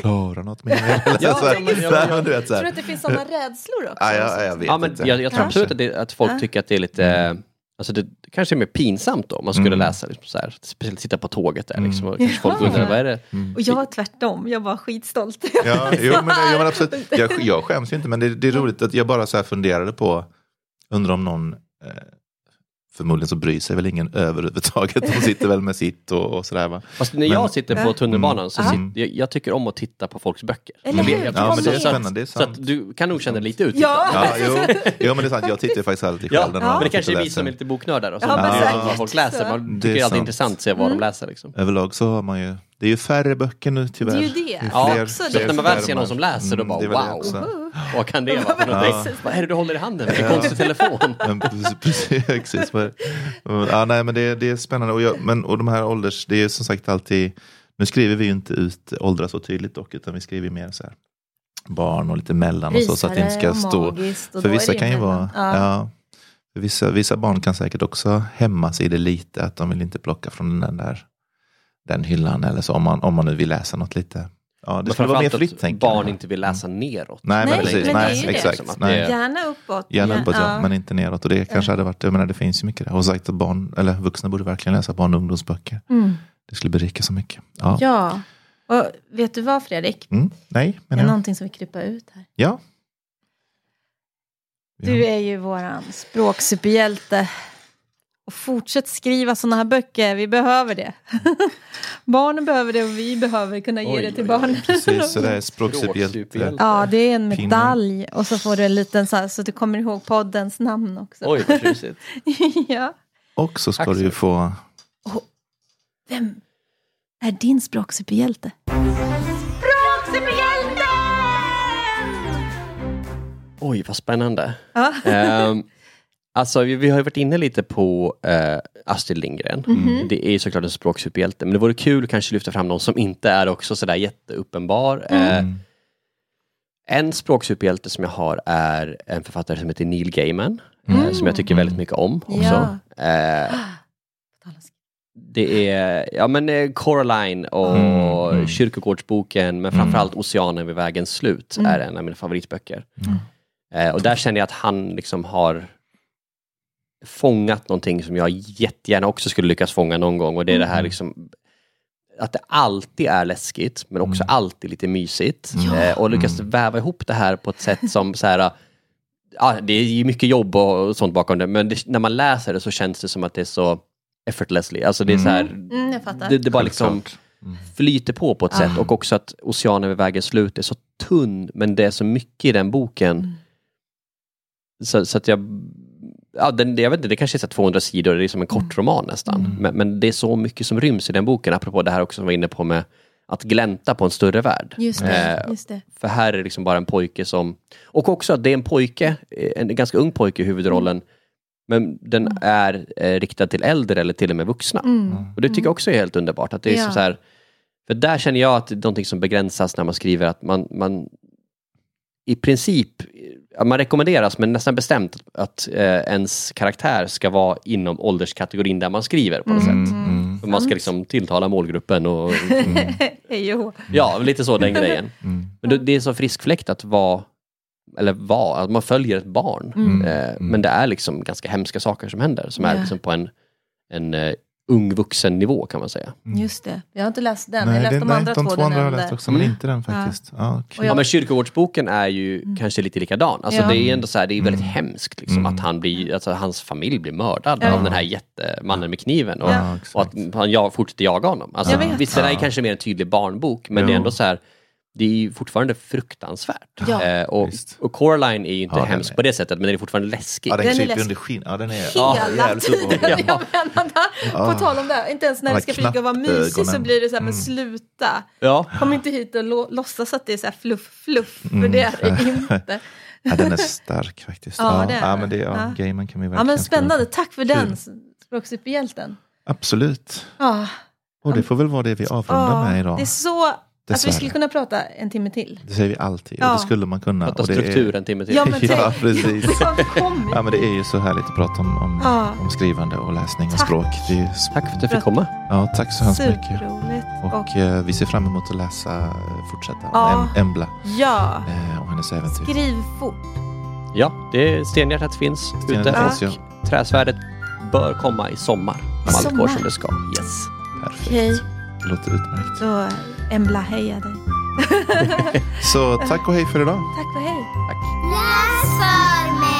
S2: klarar något mer?
S3: Ja,
S2: så här,
S3: ja, men- ja,
S2: nej,
S3: ja.
S2: men du vet, så
S1: Tror du att det finns sådana rädslor också?
S2: Ja, ja, jag vet
S3: Ja, men
S2: inte.
S3: jag, jag tror absolut att, det, att folk
S1: Ja.
S3: tycker att det är lite, alltså det, kanske är mer pinsamt då om man skulle
S2: Mm.
S3: läsa, liksom så här, speciellt sitta på tåget där liksom, och kanske folk undrar vad är det?
S1: Och jag tvärtom, jag var skitstolt.
S2: Ja, jo, men, jo, men absolut. Jag, jag skäms ju inte, men det, det är roligt att jag bara så här funderade på, undrar om någon, eh, förmodligen så bryr sig väl ingen överhuvudtaget, de sitter väl med sitt och, och sådär va.
S3: Fast när jag sitter på
S1: Ja.
S3: tunnelbanan så
S2: Mm.
S3: sitter, jag, jag tycker om att titta på folks böcker.
S1: Eller hur?
S2: Ja, men det är
S1: Så-
S2: spännande, det är
S3: Så
S2: sant.
S3: att du kan nog känna lite ut.
S1: Ja.
S2: Ja, jo, jo, men det är sant, jag tittar faktiskt alltid
S3: Ja,
S2: själv. när
S3: men det kanske är vi som är lite boknördar och som
S1: Ja,
S2: men
S3: vad folk läser. Man
S2: Det är
S3: tycker det är alltid
S2: sant.
S3: intressant att se vad de läser. Liksom.
S2: Överlag så har man ju, det är ju färre böcker nu tyvärr.
S1: Det är ju det.
S3: Ja,
S2: fler-
S3: så
S2: fler
S3: att när man väl ser någon som läser, då bara,
S2: det är väl det
S3: wow. Vad kan det vara för
S1: Ja.
S3: någonting? Vad är det du håller i handen? Vilken konstig telefon.
S2: Men precis, precis, precis. Men- Ja, nej, men det, det är spännande. Och, jag, men, och de här ålders, det är som sagt alltid, nu skriver vi ju inte ut åldrar så tydligt dock, utan vi skriver mer så här barn och lite mellan och så, så att det inte ska stå. För vissa kan ju vara,
S1: Ja.
S2: ja. för vissa, vissa barn kan säkert också hämmas i det lite, att de vill inte plocka från den där den hyllan eller så, om man, om man nu vill läsa något lite. Ja, det
S3: Men
S2: skulle vara mer fritt jag.
S3: barn inte vill läsa neråt.
S2: Nej, men
S1: Nej,
S2: precis.
S1: men det är
S2: Nej,
S1: ju det.
S2: exakt.
S3: Som att
S2: Nej.
S3: det-
S1: Gärna uppåt.
S2: Gärna uppåt ja,
S1: ja.
S2: men inte neråt. Och det kanske hade varit, jag menar det finns ju mycket där. Och sagt att barn, eller vuxna borde verkligen läsa barn och ungdomsböcker.
S1: Mm.
S2: Det skulle berika så mycket. Ja.
S1: Ja, och vet du vad Fredrik?
S2: Mm, nej,
S1: Det
S2: men
S1: är
S2: ja.
S1: någonting som vi kryper ut här.
S2: ja.
S1: Du är ju våran språksuperhjälte. Och fortsätt skriva sådana här böcker, vi behöver det. Barnen behöver det och vi behöver kunna ge
S3: Oj,
S1: det till
S3: oj,
S1: barnen.
S2: Precis, så det är språksuperhjälte.
S1: Ja, det är en
S2: Pinnen.
S1: medalj och så får du en liten så här så du kommer ihåg poddens namn också.
S3: Oj, vad tjusigt.
S1: ja.
S2: Och så ska
S3: så
S2: du få,
S1: Vem är din språksuperhjälte?
S3: Oj, vad spännande.
S1: Ja.
S3: Ehm, alltså, vi, vi har ju varit inne lite på eh, Astrid Lindgren.
S1: Mhm.
S3: Det är ju såklart en språksuperhjälte, men det vore kul kanske lyfta fram någon som inte är också sådär jätteuppenbar. Eh,
S2: mm,
S3: en språksuperhjälte som jag har är en författare som heter Neil Gaiman,
S2: Mm.
S3: eh, som jag tycker väldigt mycket om också. Eh, det är ja, men, eh, Coraline och
S2: Mm, mm.
S3: Kyrkogårdsboken, men framförallt Oceanen vid vägens slut
S1: Mm.
S3: är en av mina favoritböcker.
S2: Mm.
S3: Eh, och där känner jag att han liksom har fångat någonting som jag jättegärna också skulle lyckas fånga någon gång och det är det här
S2: Mm.
S3: liksom att det alltid är läskigt men också
S2: Mm.
S3: alltid lite mysigt.
S1: Ja.
S3: Eh, och lyckas
S2: Mm.
S3: väva ihop det här på ett sätt som så här, ja, det är ju mycket jobb och sånt bakom det men det, när man läser det så känns det som att det är så effortlessly. Alltså det är så här,
S1: Mm, jag fattar.
S3: det, det bara liksom.
S2: Mm.
S3: flyter på på ett
S1: Ah.
S3: sätt och också att Oceanen vid vägens slut är så tunn men det är så mycket i den boken.
S1: Mm.
S3: Så, så att jag, ja, den, jag vet inte, det kanske är så här 200 sidor, det är som en
S1: Mm.
S3: kort roman nästan. Men, men det är så mycket som ryms i den boken, apropå det här också som vi var inne på med att glänta på en större värld.
S1: Just det,
S3: Eh,
S1: just det.
S3: För här är det liksom bara en pojke som, och också att det är en pojke, en ganska ung pojke i huvudrollen, men den är eh, riktad till äldre eller till och med vuxna.
S1: Mm.
S3: Och det tycker jag också är helt underbart. Att det är
S1: Ja.
S3: så här, för där känner jag att det är någonting som begränsas när man skriver att man, man i princip, man rekommenderas men nästan bestämt att eh, ens karaktär ska vara inom ålderskategorin där man skriver på något
S2: Mm,
S3: sätt.
S2: mm,
S3: För man ska liksom tilltala målgruppen och
S1: jo.
S3: ja, lite så den grejen.
S2: mm,
S3: Men det, är så frisk fläkt att vara, eller vara, att man följer ett barn.
S1: Mm.
S3: Eh, Men det är liksom ganska hemska saker som händer som är liksom på en, en eh, ung vuxen nivå kan man säga.
S1: Just det. Jag har inte läst den.
S2: Nej,
S1: jag har läst
S2: det-
S1: de
S2: nej,
S1: andra
S2: de
S1: två
S2: två
S1: du
S2: andra har jag läst också, men
S3: Mm.
S2: inte den faktiskt. Ja.
S1: Och
S2: kul.
S3: Ja, men kyrkogårdsboken är ju kanske lite likadan. Alltså
S1: Ja.
S3: det är ändå så här, det är väldigt
S2: Mm.
S3: hemskt liksom,
S2: Mm.
S3: att han blir, alltså, hans familj blir mördad
S1: Ja.
S3: av den här jättemannen med kniven. Och,
S2: Ja,
S3: och att han jag fortsätter jaga honom. Alltså,
S1: Jag vet.
S3: visst, det där är kanske mer en tydlig barnbok, men det är ändå så här, det är ju fortfarande fruktansvärt.
S1: Ja.
S3: Eh, och,
S2: Visst.
S3: och Coraline är ju inte
S2: Ja,
S3: hemsk
S2: är-
S3: på det sättet, men den är fortfarande läskig.
S2: Ja, den
S1: Den är
S2: kryper
S1: läskig.
S2: under skinn. Ja, den är
S1: Hela tiden.
S3: Ja.
S1: Jag menar,
S2: Ja.
S1: på tal om det, inte ens när
S2: De
S1: det ska flyga och vara mysigt så blir det så här, men
S2: Mm.
S1: sluta.
S3: Ja.
S1: Kom inte hit och lo- låtsas att det är så här fluff, fluff, för
S2: Mm.
S1: det är det inte.
S2: Ja, den är stark faktiskt.
S1: Ja,
S2: Ja,
S1: det är
S2: ja, men det, ja,
S1: Ja.
S2: gamen kan vi
S1: Ja
S2: verkligen
S1: men
S2: skriva
S1: spännande, tack för
S2: Kul.
S1: den språksuperhjälten.
S2: Absolut.
S1: Ja,
S2: Och det får väl vara det vi avrundar
S1: ja,
S2: med idag.
S1: det är så att vi
S2: Dessvärre.
S1: skulle kunna prata en timme till.
S2: Det säger vi alltid
S1: Ja.
S2: och det skulle man kunna.
S3: Prata
S2: och
S3: struktur
S2: är,
S3: en timme till.
S1: Ja, men
S2: Ja, precis. Ja, men det är ju så härligt att prata om, om,
S1: Ja.
S2: om skrivande och läsning och
S1: Tack.
S2: språk. Det är,
S3: Tack för att du fick komma.
S2: ja, tack så hemskt mycket. Och,
S1: Och,
S2: eh, vi ser fram emot att läsa, eh, fortsätta
S1: Ja.
S2: em, Embla
S1: ja,
S2: eh, och hennes äventyr.
S1: skriv fort.
S3: Ja, det är stenhjärtat finns
S2: Stenhjärtat
S3: ute
S2: finns,
S3: och
S2: ja.
S3: träsvärdet bör komma i sommar. Om allt går
S1: Sommar.
S3: som det ska. Yes.
S2: Perfekt.
S1: Okej,
S2: Det låter utmärkt.
S1: så Embla heja dig.
S2: Så tack och hej för idag.
S1: Tack och hej.
S3: Tack.
S4: Läs för